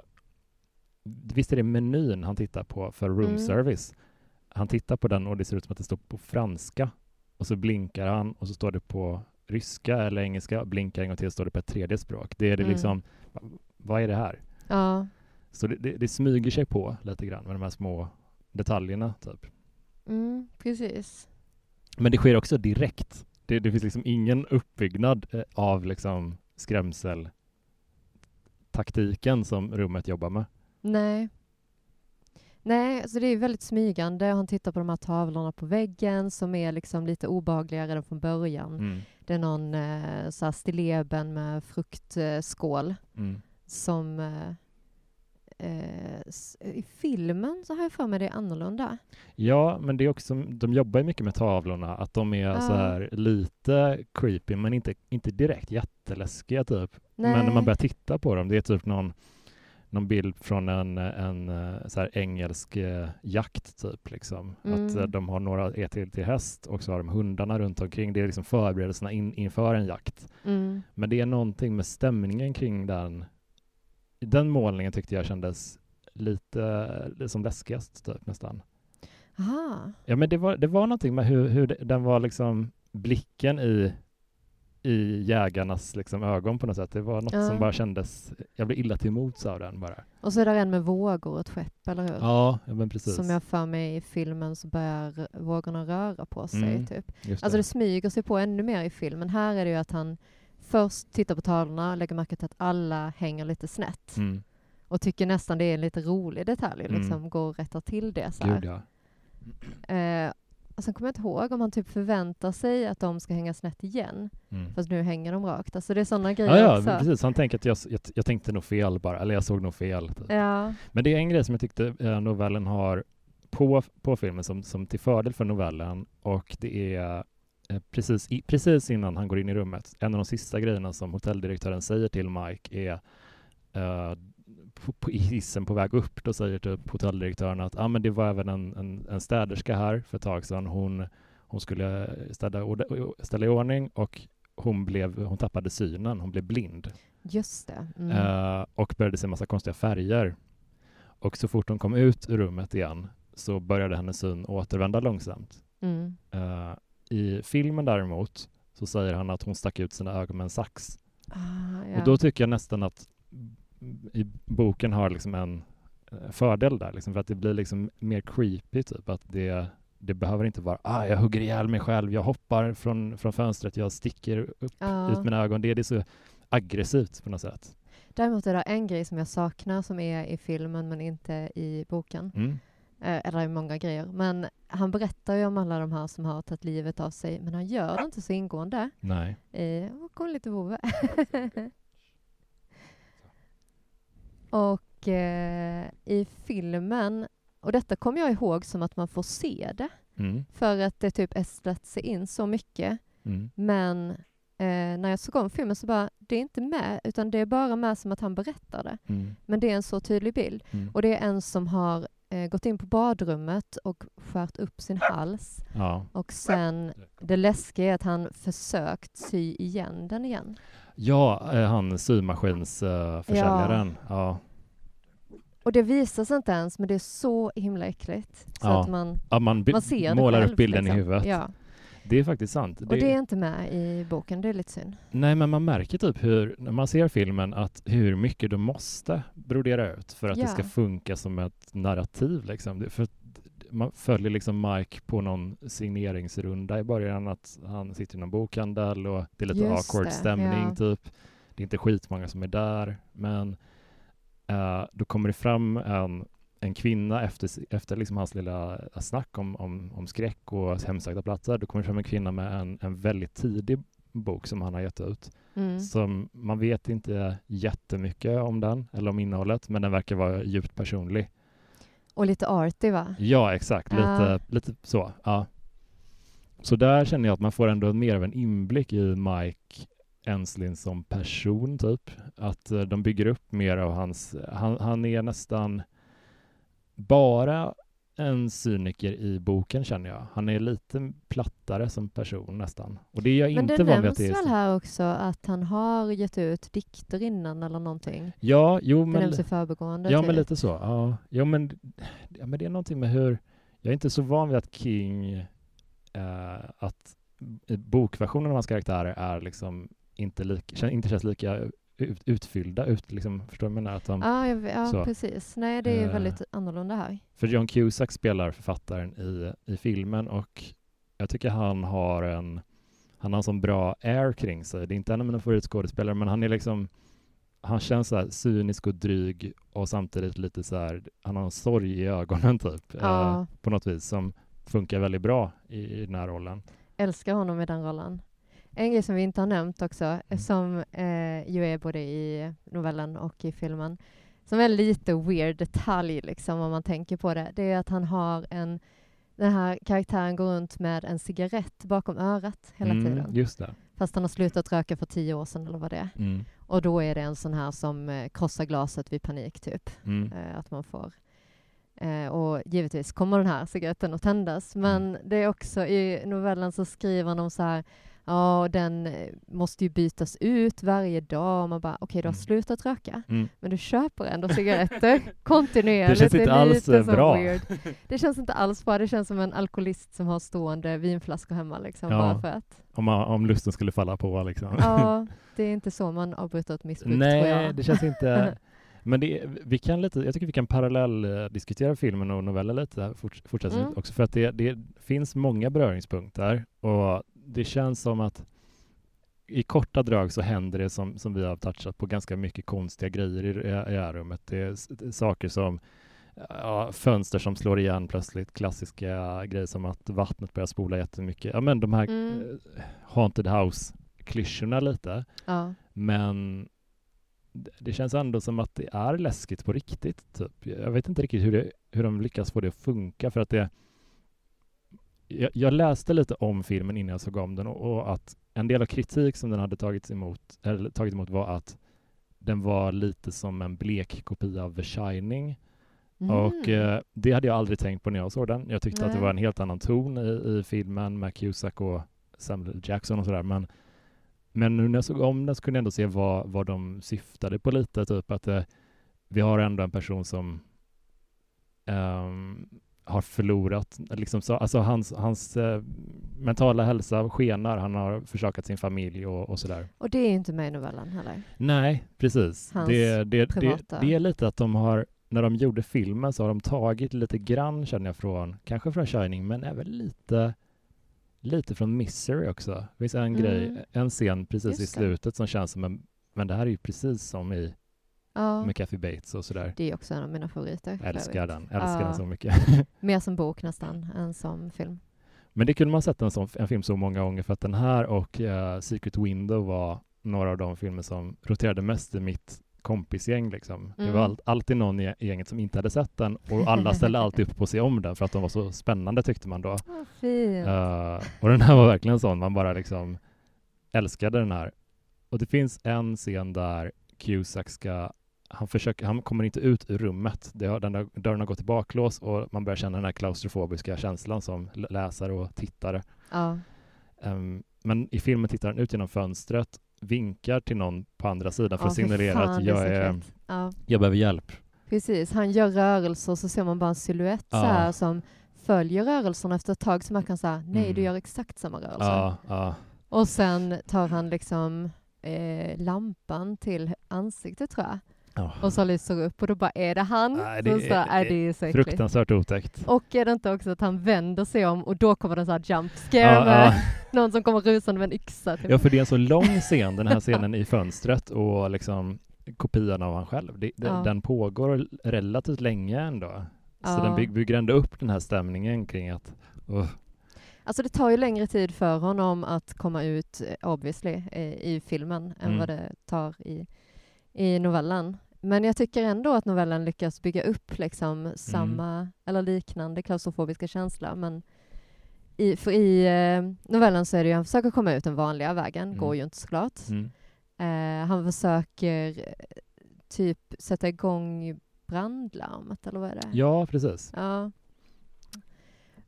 visst är det menyn han tittar på för room Mm. service? Han tittar på den och det ser ut som att det står på franska och så blinkar han och så står det på ryska eller engelska, blinkar en gång till och står det på ett tredje språk. Det är det Mm. liksom, vad är det här? Ja. Så det, det, det smyger sig på lite grann med de här små detaljerna typ. Mm, precis. Men det sker också direkt. Det, det finns liksom ingen uppbyggnad eh, av liksom skrämseltaktiken som rummet jobbar med. Nej. Nej, alltså det är väldigt smygande. Han tittar på de här tavlorna på väggen som är liksom lite obehagliga redan från början. Mm. Det är någon eh, så här stilleben med fruktskål Mm. som eh, i filmen så har jag för mig det är annorlunda. Ja, men det är också, de jobbar ju mycket med tavlorna, att de är så Ja. här lite creepy, men inte, inte direkt jätteläskiga typ. Nej. Men när man börjar titta på dem, det är typ någon, någon bild från en, en eh, så här engelsk eh, jakt typ liksom. Att Mm. eh, de har några är till, till häst och så har de hundarna runt omkring. Det är liksom förberedelserna in, inför en jakt. Mm. Men det är någonting med stämningen kring den. Den målningen tyckte jag kändes lite eh, som läskigast typ nästan. Aha. Ja men det var, det var någonting med hur, hur det- den var liksom blicken i, i jägarnas liksom ögon på något sätt. Det var något Ja. som bara kändes, jag blev illa till mots av den bara. Och så är det en med vågor och ett skepp, eller hur? Ja, ja men precis. Som jag för mig i filmen så börjar vågorna röra på sig. Mm. Typ. Alltså det smyger sig på ännu mer i filmen. Här är det ju att han först tittar på tavlorna och lägger märke till att alla hänger lite snett. Mm. Och tycker nästan det är en lite rolig detalj. Mm. Liksom går och rättar till det. Så här. ja. Eh, och sen kommer jag inte ihåg om han typ förväntar sig att de ska hänga snett igen. Mm. Fast nu hänger de rakt. Alltså det är sådana Ja, grejer ja också. men precis. Han tänker att jag, jag, jag tänkte nog fel bara, eller jag såg nog fel. Typ. Ja. Men det är en grej som jag tyckte eh, novellen har på, på filmen som, som till fördel för novellen och det är precis, i, precis innan han går in i rummet. En av de sista grejerna som hotelldirektören säger till Mike är eh, på, på, hissen på väg upp, då säger typ hotelldirektören att ah, men det var även en, en, en städerska här för ett tag sedan. Hon, hon skulle städa, ställa i ordning och hon, blev, hon tappade synen, hon blev blind Just det. Mm. eh, och började se massa konstiga färger. Och så fort hon kom ut ur rummet igen så började hennes syn återvända långsamt. Mm. Eh, I filmen däremot så säger han att hon stack ut sina ögon med en sax. Ah, ja. Och då tycker jag nästan att i boken har liksom en eh, fördel där, liksom, för att det blir liksom mer creepy, typ att det, det behöver inte vara ah, jag hugger ihjäl mig själv, jag hoppar från, från fönstret, jag sticker upp Ja. ut mina ögon. Det, det är så aggressivt på något sätt. Däremot är det en grej som jag saknar som är i filmen men inte i boken. Mm. Eh, eller i många grejer. Men han berättar ju om alla de här som har tagit livet av sig men han gör det inte så ingående. Nej. Eh, och kom lite vovve. och eh, i filmen, och detta kommer jag ihåg som att man får se det. Mm. för att det typ ästlat sig in så mycket. Mm. Men eh, när jag såg om filmen så bara, det är inte med, utan det är bara med som att han berättar det. Mm. Men det är en så tydlig bild. Mm. Och det är en som har eh, gått in på badrummet och skärt upp sin hals. Ja. Och sen, det läskiga är att han försökt sy igen den igen. ja, eh, han symaskinsförsäljaren. ja. Och det visas inte ens, men det är så himla äckligt. Så Ja. att man, Ja, man, man ser målar själv, upp bilden liksom. i huvudet. Ja. Det är faktiskt sant. Och det är inte med i boken, det är lite synd. Nej, men man märker typ hur, när man ser filmen, att hur mycket de måste brodera ut för att det Ja. ska funka som ett narrativ. Liksom. Det, för man följer liksom Mike på någon signeringsrunda i början, att han sitter i någon bokhandel och det är lite Just awkward det, stämning, ja. typ. Det är inte skitmånga som är där, men eh, då kommer det fram en, en kvinna efter, efter liksom hans lilla snack om, om, om skräck och hemsökta platser. Då kommer det fram en kvinna med en, en väldigt tidig bok som han har gett ut. Mm. Som man vet inte jättemycket om den eller om innehållet, men den verkar vara djupt personlig. Och lite arty va? Ja, exakt. Lite, Ja. lite så. Ja. Så där känner jag att man får ändå mer av en inblick i Mike Enslin som person, typ. Att eh, de bygger upp mer av hans... Han, han är nästan bara en cyniker i boken, känner jag. Han är lite plattare som person nästan. Och det är jag Men inte det van vid att det är. väl här också att han har gett ut dikter innan eller någonting? Ja, jo, Det men... nämns i förbigående. Ja, typ. men lite så. Ja, ja, men, ja, men det är någonting med hur... Jag är inte så van vid att King... Eh, att bokversionen av hans karaktärer är liksom inte, lika, inte känns lika ut, utfyllda. Ut, liksom, förstår du vad jag menar? Att de, Ja, jag, ja Så. precis. Nej, det är Eh. väldigt annorlunda här. För John Cusack spelar författaren i, i filmen och jag tycker han har en han har en sån bra air kring sig. Det är inte en av mina favoritskådespelare, men han är liksom han känns så här cynisk och dryg och samtidigt lite så här, han har en sorg i ögonen typ, Ja. eh, på något vis, som funkar väldigt bra i, i den här rollen. Älskar honom i den rollen. En grej som vi inte har nämnt också, som eh, ju är både i novellen och i filmen, som är lite weird detalj liksom om man tänker på det, det är att han har en den här karaktären går runt med en cigarett bakom örat hela Mm, tiden. Just det. Fast han har slutat röka för tio år sedan eller vad det är. Mm, Och då är det en sån här som eh, krossar glaset vid panik typ. mm, Eh, att man får. Eh, och givetvis kommer den här cigaretten att tändas. Men Mm. det är också i novellen så skriver om så här, ja den eh, måste ju bytas ut varje dag. Och man bara, okej du har Mm. slutat röka, mm. men du köper ändå cigaretter kontinuerligt. Det känns inte är alls eh, bra. Weird. Det känns inte alls bra. Det känns som en alkoholist som har stående vinflaskor hemma liksom, Ja. bara för att. Om, man, om lusten skulle falla på liksom. Ja, det är inte så man avbryter ett missbruk tror Nej, jag. det känns inte... Men det, vi kan lite, jag tycker vi kan parallell eh, diskutera filmen och novellen lite fortsättningsvis Mm. också för att det, det finns många beröringspunkter och det känns som att i korta drag så händer det som, som vi har touchat på ganska mycket konstiga grejer i, i, i det här rummet. Det är, s- det är saker som ja, fönster som slår igen plötsligt, klassiska grejer som att vattnet börjar spola jättemycket. Ja men de här Mm. eh, haunted house-klyschorna lite. Ja. Men det- det känns ändå som att det är läskigt på riktigt. Typ. Jag vet inte riktigt hur, det, hur de lyckas få det att funka för att det jag, jag läste lite om filmen innan jag såg om den och, och att en del av kritik som den hade tagits emot, eller tagit emot var att den var lite som en blek kopia av The Shining. Och Mm. eh, det hade jag aldrig tänkt på när jag såg den. Jag tyckte att det Nej. var en helt annan ton i, i filmen med Cusack och Samuel. Jackson och sådär. Men, men nu när jag såg om den så kunde jag ändå se vad, vad de syftade på lite. Typ att eh, vi har ändå en person som ehm, har förlorat, liksom så, alltså hans, hans eh, mentala hälsa skenar. Han har försakat sin familj och, och sådär. Och det är inte med i novellen heller. Nej, precis. Hans Det, det, det, privata. det är lite att de har, när de gjorde filmen så har de tagit lite grann känner jag från, kanske från Shining, men även lite, lite från Misery också. Det finns en Mm. grej, en scen precis i Just det. slutet som känns som en, men det här är ju precis som i Ja. med Kathy Bates och sådär. Det är också en av mina favoriter. älskar den, älskar Ja. den så mycket. Mer som bok nästan än som film. Men det kunde man sett en, sån, en film så många gånger för att den här och eh, Secret Window var några av de filmer som roterade mest i mitt kompisgäng liksom. Det Mm. var all, alltid någon i gänget som inte hade sett den och alla ställde alltid upp på att se om den för att de var så spännande tyckte man då. Fint. Eh, och den här var verkligen sån, man bara liksom älskade den här. Och det finns en scen där Cusack ska, han, försöker, han kommer inte ut ur rummet. Det har, den där, dörren har gått i baklås och man börjar känna den här klaustrofobiska känslan som läsare och tittare. Ja. Ehm, men i filmen tittar han ut genom fönstret, vinkar till någon på andra sidan för Ja, att för signalera fan, att är jag, är, klart. Ja, jag behöver hjälp. precis. Han gör rörelser så ser man bara en silhuett så här som följer rörelserna efter ett tag så man kan säga nej, Mm. du gör exakt samma rörelse. Ja, ja. Och sen tar han liksom eh, lampan till ansiktet tror jag Ja. och så lyser upp och då bara är det han. Nej, det så, så, är- det är så äckligt. Fruktansvärt otäckt. Och är det inte också att han vänder sig om och då kommer det en sån här jump scare Ja, med ja. någon som kommer rusande med en yxa. Typ. Ja, för det är en så lång scen, den här scenen i fönstret och liksom kopian av han själv. Det, det, Ja. Den pågår relativt länge ändå. Så den bygg, bygger ändå upp den här stämningen kring att uh, Alltså det tar ju längre tid för honom att komma ut, eh, obviously, eh, i filmen än Mm. vad det tar i, i novellen. Men jag tycker ändå att novellen lyckas bygga upp liksom samma eller liknande klaustrofobiska känsla. Men i, för i eh, novellen så är det ju, han försöker komma ut den vanliga vägen, Mm. går ju inte såklart. mm. Eh, han försöker eh, typ sätta igång brandlarmet, eller vad är det? Ja, precis. Ja.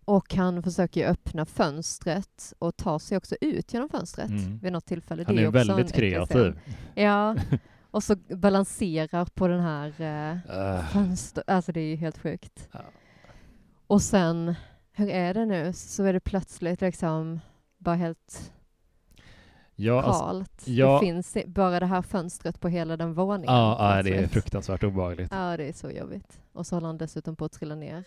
Och han försöker öppna fönstret och ta sig också ut genom fönstret Mm. vid något tillfälle. Han det är ju också väldigt kreativ. Ja, och så balanserar på den här eh, Uh, fönster... Alltså det är ju helt sjukt. Ja. Och sen, hur är det nu? Så är det plötsligt liksom bara helt ja, alltså, kalt. ja. Det finns bara det här fönstret på hela den våningen. ja, ja, det är fruktansvärt obehagligt. Ja, det är så jobbigt. Och så håller han dessutom på att trilla ner.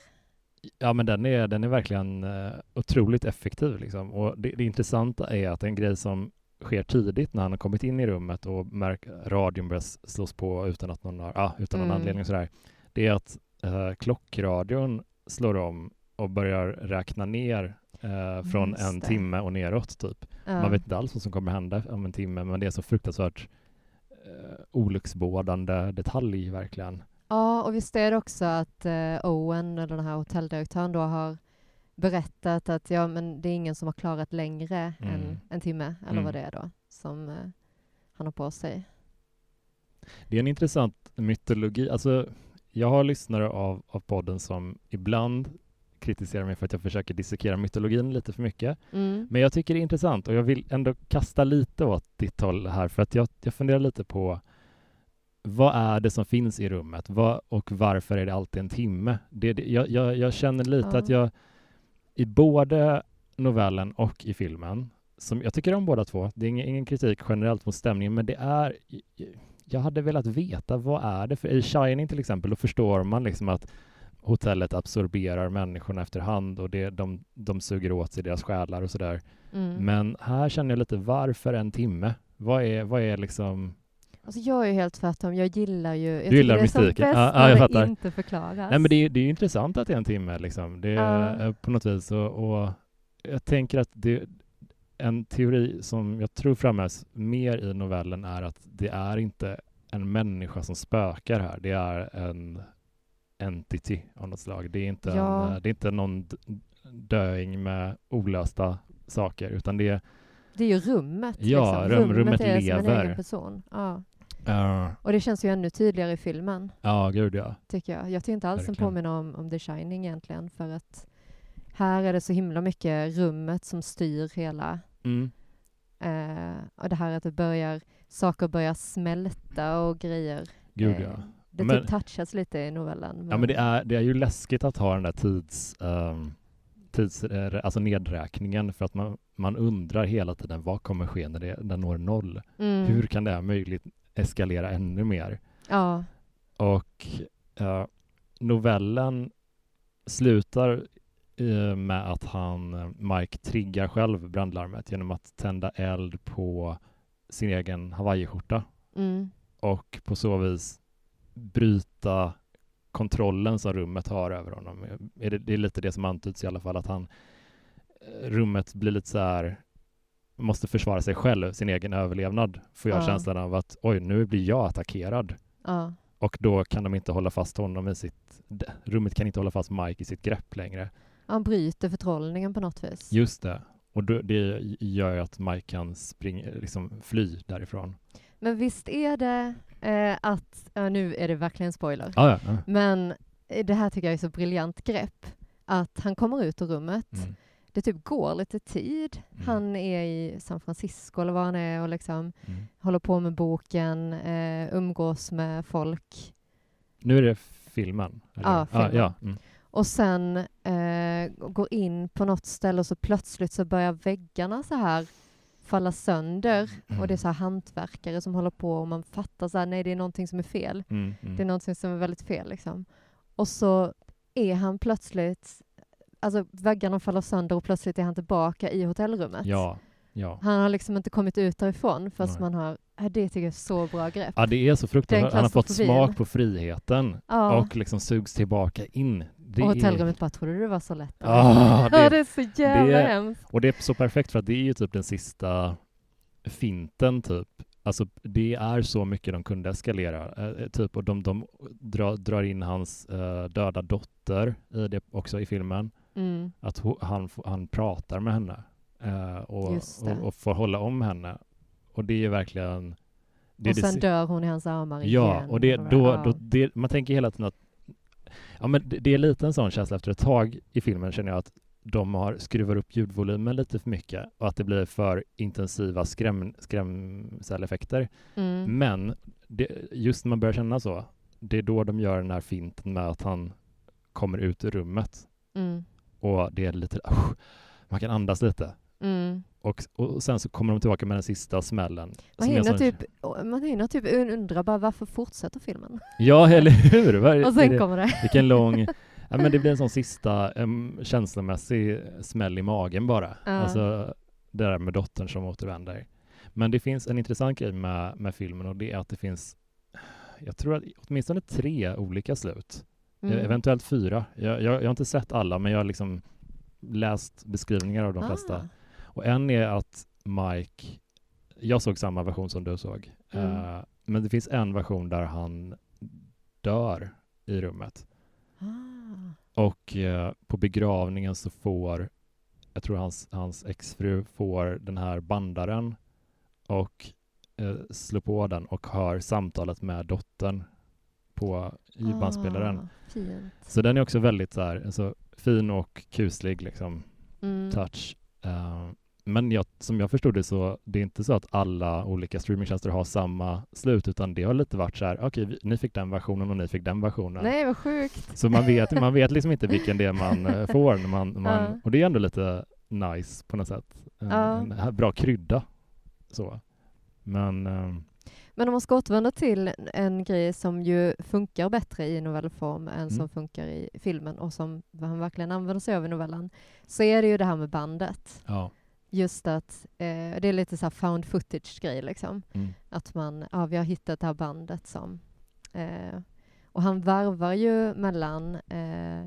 Ja, men den är, den är verkligen uh, otroligt effektiv. Liksom. Och det, det intressanta är att en grej som sker tidigt när han har kommit in i rummet och märk, radion börjar slås på utan att någon har, ah, utan någon Mm. anledning och sådär. Det är att uh, klockradion slår om och börjar räkna ner eh, från Just en det. timme och neråt typ. Ja. Man vet inte alls vad som kommer hända om en timme, men det är så fruktansvärt uh, olycksbådande detalj verkligen. Ja, och visst är det också att eh, Owen, eller den här hotelldirektören, då har berättat att ja, men det är ingen som har klarat längre Mm. än en timme, eller Mm. vad det är då, som eh, han har på sig. Det är en intressant mytologi. Alltså, jag har lyssnare av, av podden som ibland kritiserar mig för att jag försöker dissekera mytologin lite för mycket. Mm. Men jag tycker det är intressant och jag vill ändå kasta lite åt ditt håll här för att jag, jag funderar lite på vad är det som finns i rummet vad, och varför är det alltid en timme? Det, det, jag, jag, jag känner lite Ja. att jag i både novellen och i filmen, som jag tycker om båda två, det är ingen, ingen kritik generellt mot stämningen, men det är jag hade velat veta vad är det för i Shining till exempel, då förstår man liksom att hotellet absorberar människorna efterhand och det, de, de suger åt sig deras själar och sådär. Mm. Men här känner jag lite, varför en timme? Vad är, vad är liksom... Alltså jag är ju helt tvärtom, jag gillar ju... Jag Du gillar tycker det är som mystiken. bäst jag fattar. inte förklaras. Nej men det är, det är intressant att det är en timme liksom. Det är eh, på något vis och, och jag tänker att det en teori som jag tror framhävs mer i novellen är att det är inte en människa som spökar här. Det är en entity av något slag. Det är inte, Ja. en, eh, det är inte någon döing med olösta saker utan det är Det är ju rummet. Ja, liksom. rum- rummet en lever. egen person. Ja. Uh, Och det känns ju ännu tydligare i filmen. ja, gud ja. tycker jag. Jag tycker inte alls den påminner om, om The Shining egentligen för att här är det så himla mycket rummet som styr hela Mm. eh, och det här att det börjar, saker börjar smälta och grejer. Gud Eh, ja. Det Men- typ touchas lite i novellen. Ja men det är, det är ju läskigt att ha den där tids, um, tids eh, alltså nedräkningen för att man, man undrar hela tiden vad kommer ske när det, den når noll? Mm. Hur kan det här möjligt eskalera ännu mer? Ja, Och eh, novellen slutar eh, med att han, eh, Mike, triggar själv brandlarmet genom att tända eld på sin egen hawaiiskjorta mm. och på så vis bryta kontrollen som rummet har över honom. Är det, det är lite det som antyds i alla fall, att han eh, rummet blir lite så här måste försvara sig själv, sin egen överlevnad, får jag Ja. känslan av att oj, nu blir jag attackerad. Ja. Och då kan de inte hålla fast honom i sitt... Rummet kan inte hålla fast Mike i sitt grepp längre. Han bryter förtrollningen på något vis. Just det. Och det gör ju att Mike kan springa, liksom fly därifrån. Men visst är det eh, att, ja, nu är det verkligen spoiler, Ah, ja, ja. men eh, det här tycker jag är så briljant grepp. Att han kommer ut ur rummet, Mm. Det typ går lite tid. Mm. Han är i San Francisco eller var han är och liksom Mm. håller på med boken, eh, umgås med folk. Nu är det filmen? eller? Ja, filmen. Ah, ja. Mm. Och sen eh, går in på något ställe och så plötsligt så börjar väggarna så här falla sönder Mm. och det är så här hantverkare som håller på och man fattar så här, nej det är någonting som är fel. Mm. Mm. Det är någonting som är väldigt fel liksom. Och så är han plötsligt, alltså väggarna faller sönder och plötsligt är han tillbaka i hotellrummet. Ja, ja. Han har liksom inte kommit ut därifrån förrän Nej. man har, det tycker jag är så bra grepp. Ja, det är så fruktansvärt. Han har fått smak på friheten Ja. och liksom sugs tillbaka in. Det och är- hotellrummet bara, trodde det var så lätt? Ah, ja, det, det är så jävla det- hemskt. och det är så perfekt för att det är ju typ den sista finten typ. Alltså det är så mycket de kunde eskalera. Eh, typ och de, de drar, drar in hans eh, döda dotter i det också i filmen. Mm. Att ho, han, han pratar med henne eh, och, det. och, och får hålla om henne. Och det är verkligen... Det och det sen si- dör hon i hans armar Ja, igen. och det, då, ja. då, det, man tänker hela tiden att ja, men det, det är lite en sån känsla efter ett tag i filmen känner jag att de har skruvar upp ljudvolymen lite för mycket och att det blir för intensiva skräm, skrämseleffekter. Mm. Men det, just när man börjar känna så, det är då de gör den här finten med att han kommer ut ur rummet Mm. Och det är lite, usch, man kan andas lite. Mm. Och, och sen så kommer de tillbaka med den sista smällen. Man en hinner, sån- typ, man hinner typ undra bara varför fortsätter filmen? Ja, eller hur? Var, Och sen det- kommer det. Vilken lång... Ja, men det blir en sån sista um, känslomässig smäll i magen bara. Ja. Alltså det där med dottern som återvänder. Men det finns en intressant grej med, med filmen och det är att det finns, jag tror att åtminstone tre olika slut. Mm. Eventuellt fyra. Jag, jag, jag har inte sett alla, men jag har liksom läst beskrivningar av de flesta. Ah. Och en är att Mike, jag såg samma version som du såg, Mm. Eh, men det finns en version där han dör i rummet. Ah. Och eh, på begravningen så får, jag tror hans, hans exfru får den här bandaren och eh, slår på den och hör samtalet med dottern på i bandspelaren. Ah, fint. Så den är också väldigt så här, alltså, fin och kuslig liksom, Mm. touch. Eh, men jag, som jag förstod det så det är inte så att alla olika streamingtjänster har samma slut utan det har lite varit så här, okej, vi- ni fick den versionen och ni fick den versionen. Nej, vad sjukt. Så man vet, man vet liksom inte vilken det är man eh, får. När man, man, Ja. Och det är ändå lite nice på något sätt. En, Ja. en bra krydda. Så. Men ehm, Men om man ska återvända till en grej som ju funkar bättre i novellform än som Mm. funkar i filmen och som han verkligen använder sig av i novellen, så är det ju det här med bandet. ja. Just att eh, det är lite så här found footage-grej liksom. Mm. Att man, ja vi har hittat det här bandet som... Eh, och han varvar ju mellan eh,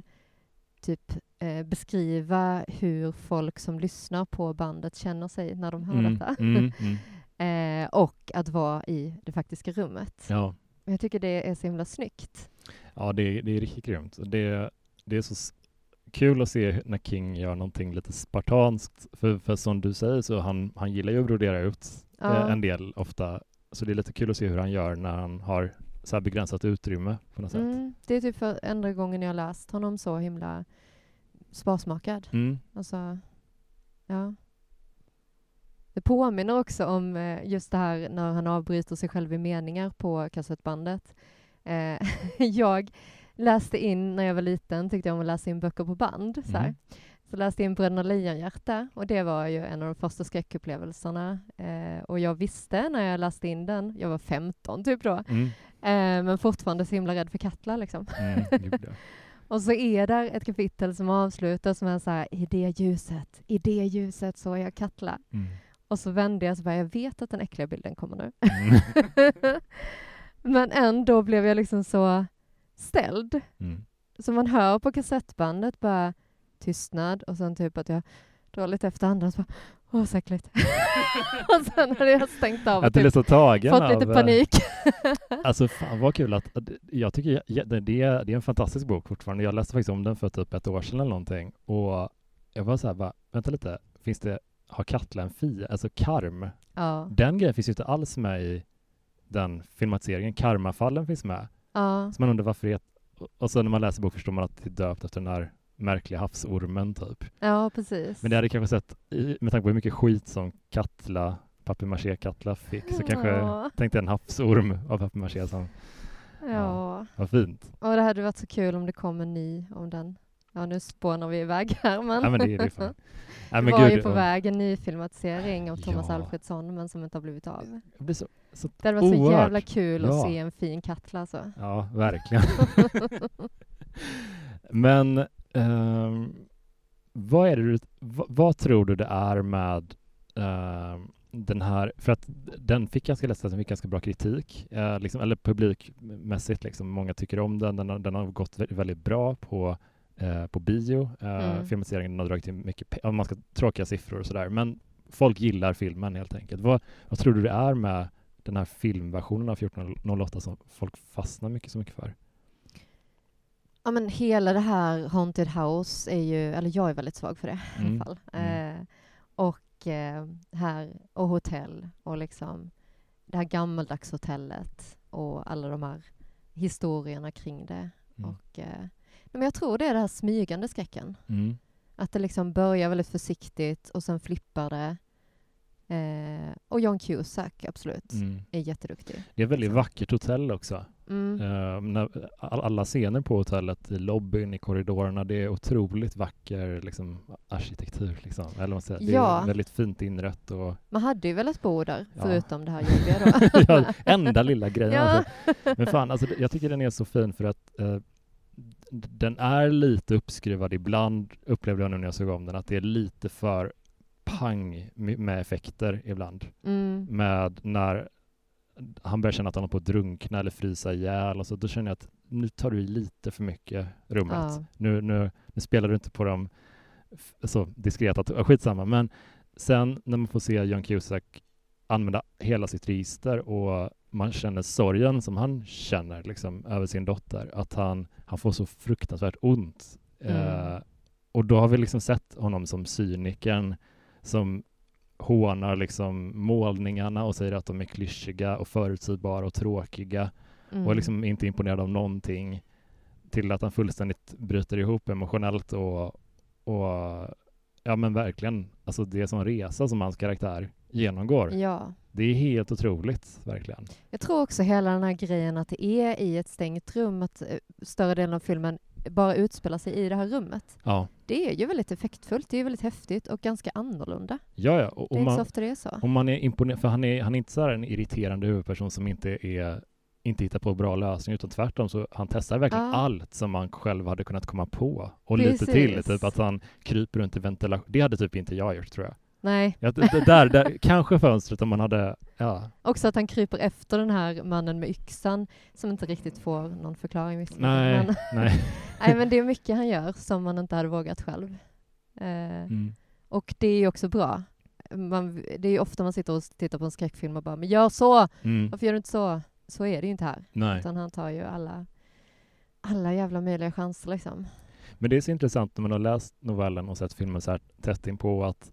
typ eh, beskriva hur folk som lyssnar på bandet känner sig när de hör Mm, detta. mm, mm. Eh, och att vara i det faktiska rummet. Ja, Jag tycker det är så himla snyggt. ja det, det är riktigt grymt. Det, det är så kul att se när King gör någonting lite spartanskt. För, för som du säger så han, han gillar ju att brodera ut Ja. eh, en del ofta. Så det är lite kul att se hur han gör när han har så begränsat utrymme på något sätt. Mm, det är typ för enda gången jag läst honom så himla sparsmakad. Mm. Alltså, ja. Det påminner också om eh, just det här när han avbryter sig själv i meningar på kassettbandet. Eh, jag läste in, när jag var liten, tyckte jag om att läsa in böcker på band. Så. Mm. så läste jag in Bröderna Lejonhjärta och det var ju en av de första skräckupplevelserna. Eh, och jag visste när jag läste in den, jag var 15 typ då, Mm. eh, men fortfarande så himla rädd för Katla liksom. Mm. Och så är där ett kapitel som avslutas är så här, i det ljuset, i det ljuset såg jag Katla. Och så vände jag så bara, jag vet att den äckliga bilden kommer nu. Mm. Men ändå blev jag liksom så ställd. Mm. Så man hör på kassettbandet bara tystnad och sen typ att jag dra lite efter andan. Så bara, Åh, så äckligt. och sen hade jag stängt av Att typ, så tagen fått av... lite eh, panik. Alltså fan vad kul att, att- jag tycker ja, det, det är en fantastisk bok fortfarande. Jag läste faktiskt om den för typ ett år sedan eller någonting och jag var så här bara, vänta lite, finns det, har Katla en fia, alltså karm? ja. Den grejen finns ju inte alls med i den filmatiseringen. Karmafallen finns med. ja. Så man undrar varför det och så när man läser bok förstår man att det är döpt efter den här märkliga havsormen typ. ja, precis. Men det hade kanske sett, med tanke på hur mycket skit som Katla, papier-maché-Katla fick, så kanske Ja. tänkte en havsorm av papier-maché som Ja. var fint. Och det hade varit så kul om det kom en ny om den. Ja, nu spånar vi iväg här, men, Ja, men det är det fan. Nej, det var gud, ju på och- väg en ny filmatisering av Thomas Ja. Alfredsson, men som inte har blivit av. Blir så, så, Det hade varit så jävla kul att Ja. se en fin Katla alltså. ja, verkligen. Men ehm, vad är det du, vad, vad tror du det är med ehm, den här, för att den fick ganska lätt, fick ganska bra kritik, eh, liksom, eller publikmässigt, liksom, många tycker om den, den har, den har gått vä- väldigt bra på, eh, på bio, eh, Mm. filmatiseringen har dragit in mycket, om man ska tråkiga siffror och sådär, men folk gillar filmen helt enkelt. Vad, vad tror du det är med den här filmversionen av 1408 som folk fastnar mycket så mycket för? Ja men hela det här Haunted House är ju, eller jag är väldigt svag för det i Mm. alla fall. Mm. Eh, och eh, här, och hotell och liksom det här gammaldags hotellet och alla de här historierna kring det. Mm. Och, eh, men jag tror det är den här smygande skräcken. Mm. Att det liksom börjar väldigt försiktigt och sen flippar det. Eh, och John Cusack, absolut, Mm. är jätteduktig. Det är ett väldigt Liksom. vackert hotell också. Mm. Eh, när, all- alla scener på hotellet, i lobbyn, i korridorerna, det är otroligt vacker liksom, arkitektur. Liksom. Eller man säger. Det Ja. är väldigt fint inrett. Och, Man hade ju velat bo där, Ja. förutom det här jobbiga då. ja, enda lilla grejen. Ja. Alltså. Men fan, alltså, jag tycker den är så fin för att eh, den är lite uppskruvad. Ibland upplevde jag nu när jag såg om den att det är lite för pang med effekter ibland. Mm. med när han börjar känna att han håller på att drunkna eller frysa ihjäl och så, då känner jag att nu tar du i lite för mycket rummet. Ja. Nu, nu, nu spelar du inte på dem så diskret att skitsamma, men sen när man får se John Cusack använda hela sitt register och man känner sorgen som han känner liksom, över sin dotter, att han, han får så fruktansvärt ont. Eh, Mm. och då har vi liksom sett honom som cynikern som hånar liksom målningarna och säger att de är klyschiga och förutsägbara och tråkiga Mm. och liksom inte imponerad av någonting till att han fullständigt bryter ihop emotionellt och, och ja men verkligen, alltså det är sån resa som hans karaktär genomgår. Ja. Det är helt otroligt, verkligen. Jag tror också hela den här grejen att det är i ett stängt rum, att eh, större delen av filmen bara utspelar sig i det här rummet. Ja, Det är ju väldigt effektfullt, det är väldigt häftigt och ganska annorlunda. ja, ja. Och, Det är inte så ofta det är så. om man är imponerad, för han är, han är inte så en irriterande huvudperson som inte är inte hittar på bra lösningar utan tvärtom så han testar verkligen Ja. allt som man själv hade kunnat komma på och lite Precis. till, typ att han kryper runt i ventilation. Det hade typ inte jag gjort tror jag. Nej, Ja, det, där, där, kanske fönstret om man hade, ja, också att han kryper efter den här mannen med yxan som inte riktigt får någon förklaring. nej, Men, nej. nej, men det är mycket han gör som man inte hade vågat själv. Eh, Mm. Och det är ju också bra. Man, det är ju ofta man sitter och tittar på en skräckfilm och bara ”men gör så! Mm. Varför gör du inte så?” Så är det ju inte här. Nej. Utan han tar ju alla, alla jävla möjliga chanser liksom. Men det är så intressant när man har läst novellen och sett filmen så här tätt inpå att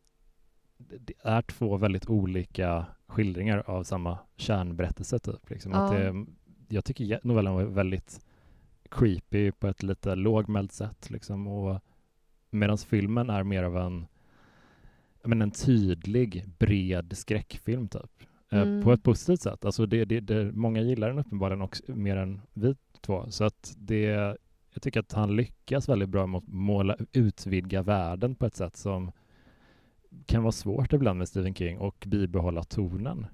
det är två väldigt olika skildringar av samma kärnberättelse typ. Liksom. Att Ja. det, jag tycker novellen var väldigt creepy på ett lite lågmält sätt liksom. Och medan filmen är mer av en menar, en tydlig, bred skräckfilm typ. Eh, Mm. På ett positivt sätt. Alltså det, det, det, många gillar den uppenbarligen också mer än vi två. Så att det, jag tycker att han lyckas väldigt bra med att måla, utvidga världen på ett sätt som kan vara svårt ibland med Stephen King och bibehålla tonen.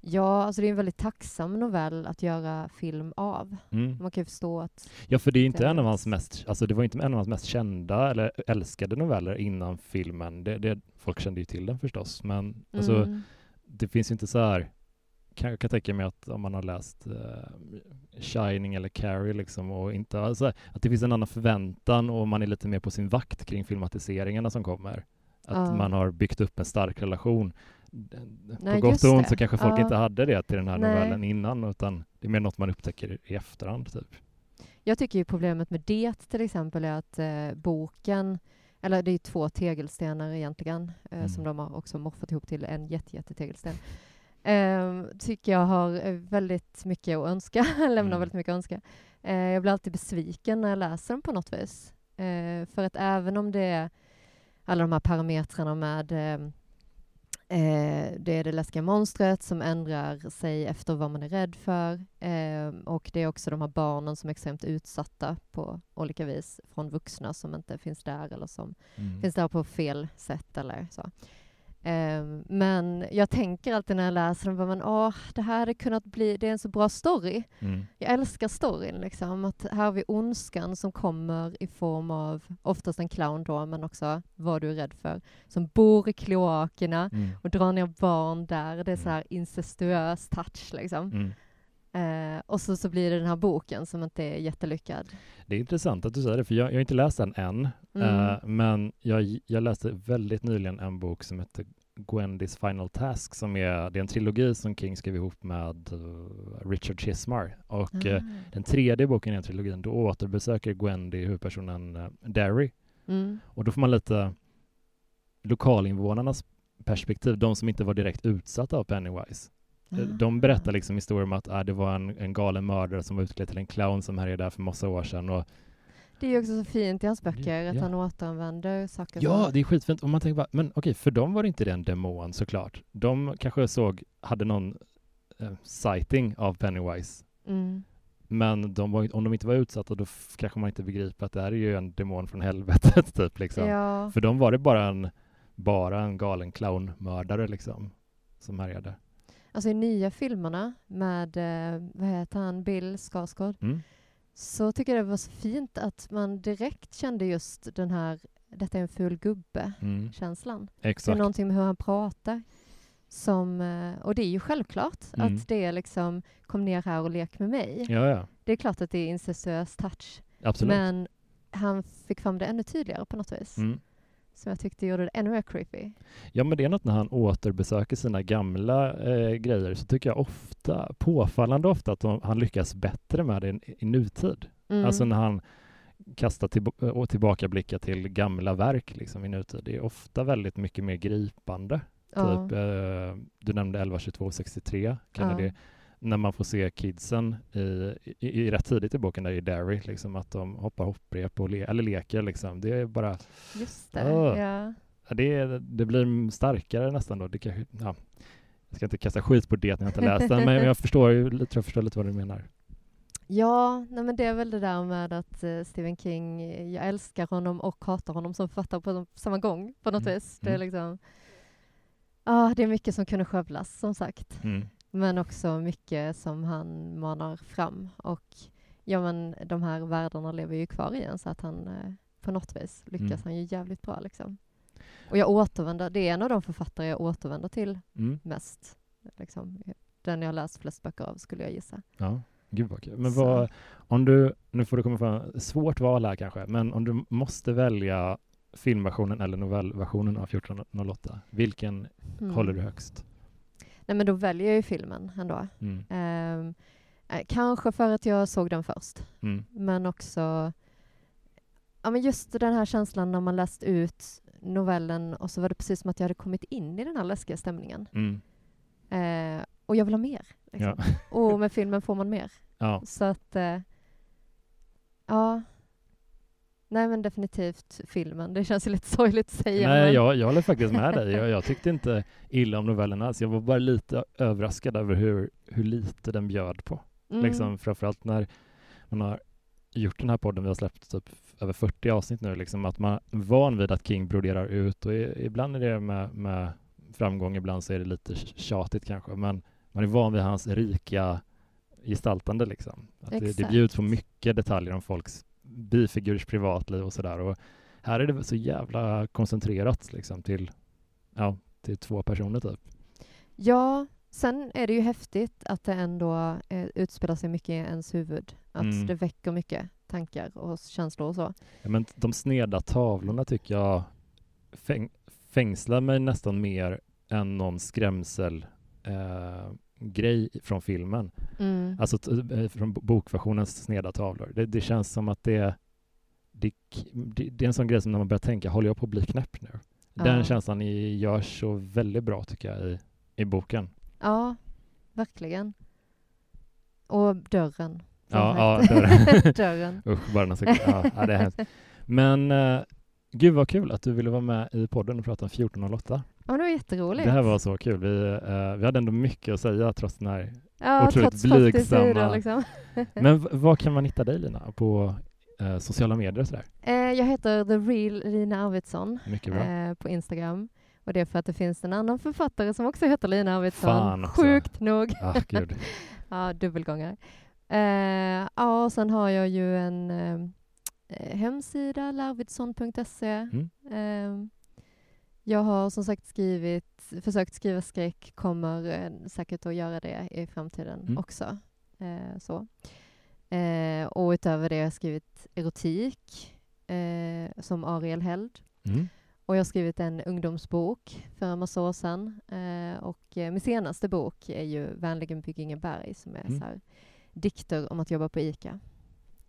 Ja, alltså det är en väldigt tacksam novell att göra film av. Mm. Man kan ju förstå att... Ja, för det är inte en av hans mest, alltså det var inte en av hans mest kända eller älskade noveller innan filmen. Det, det, folk kände ju till den förstås, men alltså, Mm. det finns inte så här kan, jag kan tänka mig att om man har läst eh, Shining eller Carrie liksom och inte, alltså, att det finns en annan förväntan och man är lite mer på sin vakt kring filmatiseringarna som kommer. Att Ja. man har byggt upp en stark relation. Nej, På gott och ont så kanske folk Ja. inte hade det till den här Nej. novellen innan, utan det är mer något man upptäcker i efterhand. Typ. Jag tycker ju problemet med det till exempel är att eh, boken, eller det är två tegelstenar egentligen, eh, Mm. som de har också morfat ihop till en jätte, jätte tegelsten. Eh, tycker jag har eh, väldigt mycket att önska, lämnar Mm. väldigt mycket att önska. Eh, jag blir alltid besviken när jag läser den på något vis. Eh, för att även om det är alla de här parametrarna med eh, Eh, det är det läskiga monstret som ändrar sig efter vad man är rädd för. Eh, och det är också de här barnen som är extremt utsatta på olika vis från vuxna som inte finns där eller som Mm. finns där på fel sätt eller så. Eh, men jag tänker alltid när jag läser den, men, åh, det här hade kunnat bli, det är en så bra story. Mm. Jag älskar storyn, liksom. Att här har vi ondskan som kommer i form av, oftast en clown då, men också vad du är rädd för, som bor i kloakerna Mm. och drar ner barn där. Det är så Mm. här incestuös touch liksom. Mm. Eh, och så, så blir det den här boken som inte är jättelyckad. Det är intressant att du säger det, för jag, jag har inte läst den än, Mm. eh, men jag, jag läste väldigt nyligen en bok som heter Gwendys Final Task, som är, det är en trilogi som King skrev ihop med eh, Richard Chismar. Och eh, Ah. den tredje boken i den trilogin, då återbesöker Gwendy huvudpersonen uh, Derry. Mm. Och då får man lite lokalinvånarnas perspektiv, de som inte var direkt utsatta av Pennywise. Eh, De berättar liksom historier om att ah, det var en, en galen mördare som var utklädd till en clown som härjade där för massa år sedan. Och, Det är ju också så fint i hans böcker, att Ja. han återanvänder saker. ja, det är skitfint. Och man tänker bara, men okej, för dem var det inte det en demon såklart. De kanske såg, hade någon eh, sighting av Pennywise. Mm. Men de var, om de inte var utsatta, då kanske man inte begriper att det här är ju en demon från helvetet, typ. Liksom. Ja. För dem var det bara en, bara en galen clownmördare, liksom, som härjade. Alltså i nya filmerna med, eh, vad heter han, Bill Skarsgård, Mm. så tycker jag det var så fint att man direkt kände just den här, detta är en ful gubbe-känslan. Mm. Det är någonting med hur han pratar. Som, eh, och det är ju självklart Mm. att det är liksom, kom ner här och lek med mig. Ja, ja. Det är klart att det är incestuös touch. Absolut. Men han fick fram det ännu tydligare på något vis. Mm. Som jag tyckte gjorde det ännu mer creepy. Ja, men det är något när han återbesöker sina gamla eh, grejer så tycker jag ofta, påfallande ofta, att de, han lyckas bättre med det i, i nutid. Mm. Alltså när han kastar tillba- och tillbakablickar till gamla verk liksom, i nutid. Det är ofta väldigt mycket mer gripande. ja. Typ, eh, du nämnde 112263, Kennedy. Ja. När man får se kidsen i, i, i rätt tidigt i boken där i Derry, liksom, att de hoppar hopprep och le, eller leker. Liksom. Det är bara Just det. Ah. Ja. Det, det blir starkare nästan då. Det kanske, ja. Jag ska inte kasta skit på det när jag inte läst den, men jag förstår, ju, tror jag förstår lite vad du menar. Ja, nej men det är väl det där med att eh, Stephen King, eh, jag älskar honom och hatar honom som författare på samma gång på något Mm. vis. Det är Mm. liksom, ja det är mycket som kunde skövlas som sagt. Mm. Men också mycket som han manar fram. Och ja men de här världarna lever ju kvar i en så att han eh, på något vis lyckas Mm. han ju jävligt bra liksom. Och jag återvänder, det är en av de författare jag återvänder till Mm. mest. Liksom. Den jag läst flest böcker av skulle jag gissa. Ja, gud vad kul. Men vad, om du, nu får du komma fram, svårt val här kanske, men om du måste välja filmversionen eller novellversionen av 1408, vilken Mm. håller du högst? Nej men då väljer jag ju filmen ändå. Mm. Ehm, eh, kanske för att jag såg den först, Mm. men också ja, men just den här känslan när man läst ut novellen och så var det precis som att jag hade kommit in i den här läskiga stämningen. Mm. Eh, och jag vill ha mer. Liksom. Ja. Och med filmen får man mer. ja. Så att, eh, ja. Nej men definitivt filmen. Det känns ju lite sorgligt att säga. Nej, men... jag, jag håller faktiskt med dig. Jag, jag tyckte inte illa om novellen alls. Jag var bara lite överraskad över hur, hur lite den bjöd på. Mm. Liksom, framförallt när man har gjort den här podden, vi har släppt typ över 40 avsnitt nu, liksom, att man är van vid att King broderar ut och i, ibland är det med, med framgång, ibland så är det lite tjatigt kanske, men man är van vid hans rika gestaltande. Liksom. Att det, det bjuds på mycket detaljer om folks bifigurers privatliv och sådär. Och här är det så jävla koncentrerat liksom, till, ja, till två personer typ. Ja, sen är det ju häftigt att det ändå eh, utspelar sig mycket i ens huvud. Att Mm. det väcker mycket tankar och känslor och så. Ja, men de sneda tavlorna tycker jag fäng, fängslar mig nästan mer än någon skrämsel eh, grej från filmen. Mm. Alltså eh, från bo- bokversionens sneda tavlor. Det, det känns som att det, det, det, är en sån grej som när man börjar tänka, håller jag på att bli knäpp nu? Den Ja. känslan i, görs så väldigt bra tycker jag i, i boken. Ja, verkligen. Och dörren. Ja, ja, dörren. dörren. Usch, bara den sekund. Ja, det är hemskt. Men eh, gud vad kul att du ville vara med i podden och prata om 1408. Ja, det var jätteroligt. Det här var så kul. Vi, eh, vi hade ändå mycket att säga trots den här. ja, otroligt trots 40 blygsamma- liksom. Men var kan man hitta dig Lina? På eh, sociala medier och sådär? Eh, jag heter The Real Lina Arvidsson eh, på Instagram. Och det är för att det finns en annan författare som också heter Lina Arvidsson. Fan också. Sjukt nog. Ah, gud. Ja, dubbelgångare. Eh, ja, och sen har jag ju en eh, hemsida, larvidsson.se. Mm. Jag har som sagt skrivit, försökt skriva skräck, kommer eh, säkert att göra det i framtiden Mm. också. Eh, så. Eh, och utöver det har jag skrivit erotik, eh, som Ariel Held. Mm. Och jag har skrivit en ungdomsbok för en massa år sedan. Eh, och eh, min senaste bok är ju Vänligen bygg ingen berg som är Mm. så här, dikter om att jobba på ICA.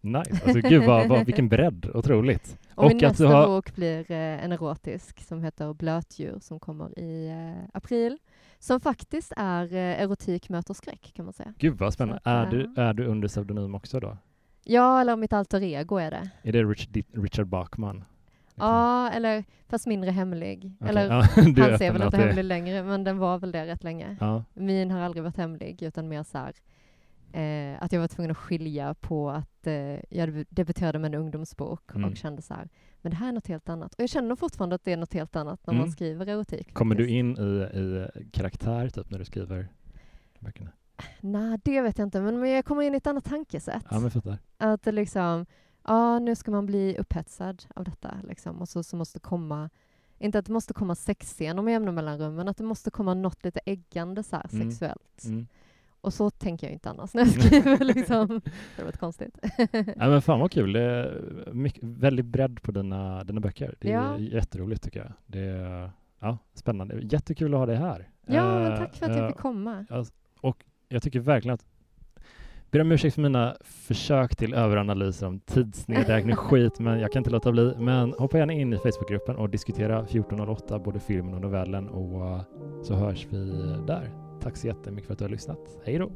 Nice. Alltså gud vad, vad, vilken bredd. Otroligt. Och, Och min nästa har- bok blir eh, en erotisk som heter Blötdjur som kommer i eh, april. Som faktiskt är eh, erotik möter skräck kan man säga. Gud vad spännande. Att, Är du, eh, är du under pseudonym också då? Ja, eller mitt alter ego är det. Är det Richard, Richard Bachman? Liksom? Ja, eller fast mindre hemlig. Okej, Eller ja, är öppen väl inte hemlig längre, men den var väl det rätt länge. Ja, Min har aldrig varit hemlig, utan mer så här, eh, att jag var tvungen att skilja på att eh, jag deb- debuterade med en ungdomsbok Mm. och kände så här, men det här är något helt annat. Och jag känner fortfarande att det är något helt annat när Mm. man skriver erotik. Kommer du faktiskt. in i, i karaktär typ när du skriver böckerna? Nej, det vet jag inte, men men jag kommer in i ett annat tankesätt. Ja, men fattar. Att liksom, ja nu ska man bli upphetsad av detta liksom. Och så, så måste komma, inte att det måste komma sexscener med jämna mellanrum, men att det måste komma något lite äggande så här, Mm. sexuellt. Mm. Och så tänker jag inte annars när jag skriver liksom. Det var konstigt. Ja, men fan vad kul. Det är mycket, väldigt bredd på dina, dina böcker. Det är Ja. jätteroligt tycker jag. Det är ja, spännande. Jättekul att ha dig här. ja, men Eh, tack för att jag eh, fick komma. Jag tycker verkligen att Ber om ursäkt för mina försök till överanalyser om tidsnedräkning och skit, men jag kan inte låta bli. Men hoppa gärna in i Facebookgruppen och diskutera 1408, både filmen och novellen, och så hörs vi där. Tack så jättemycket för att du har lyssnat. Hej då!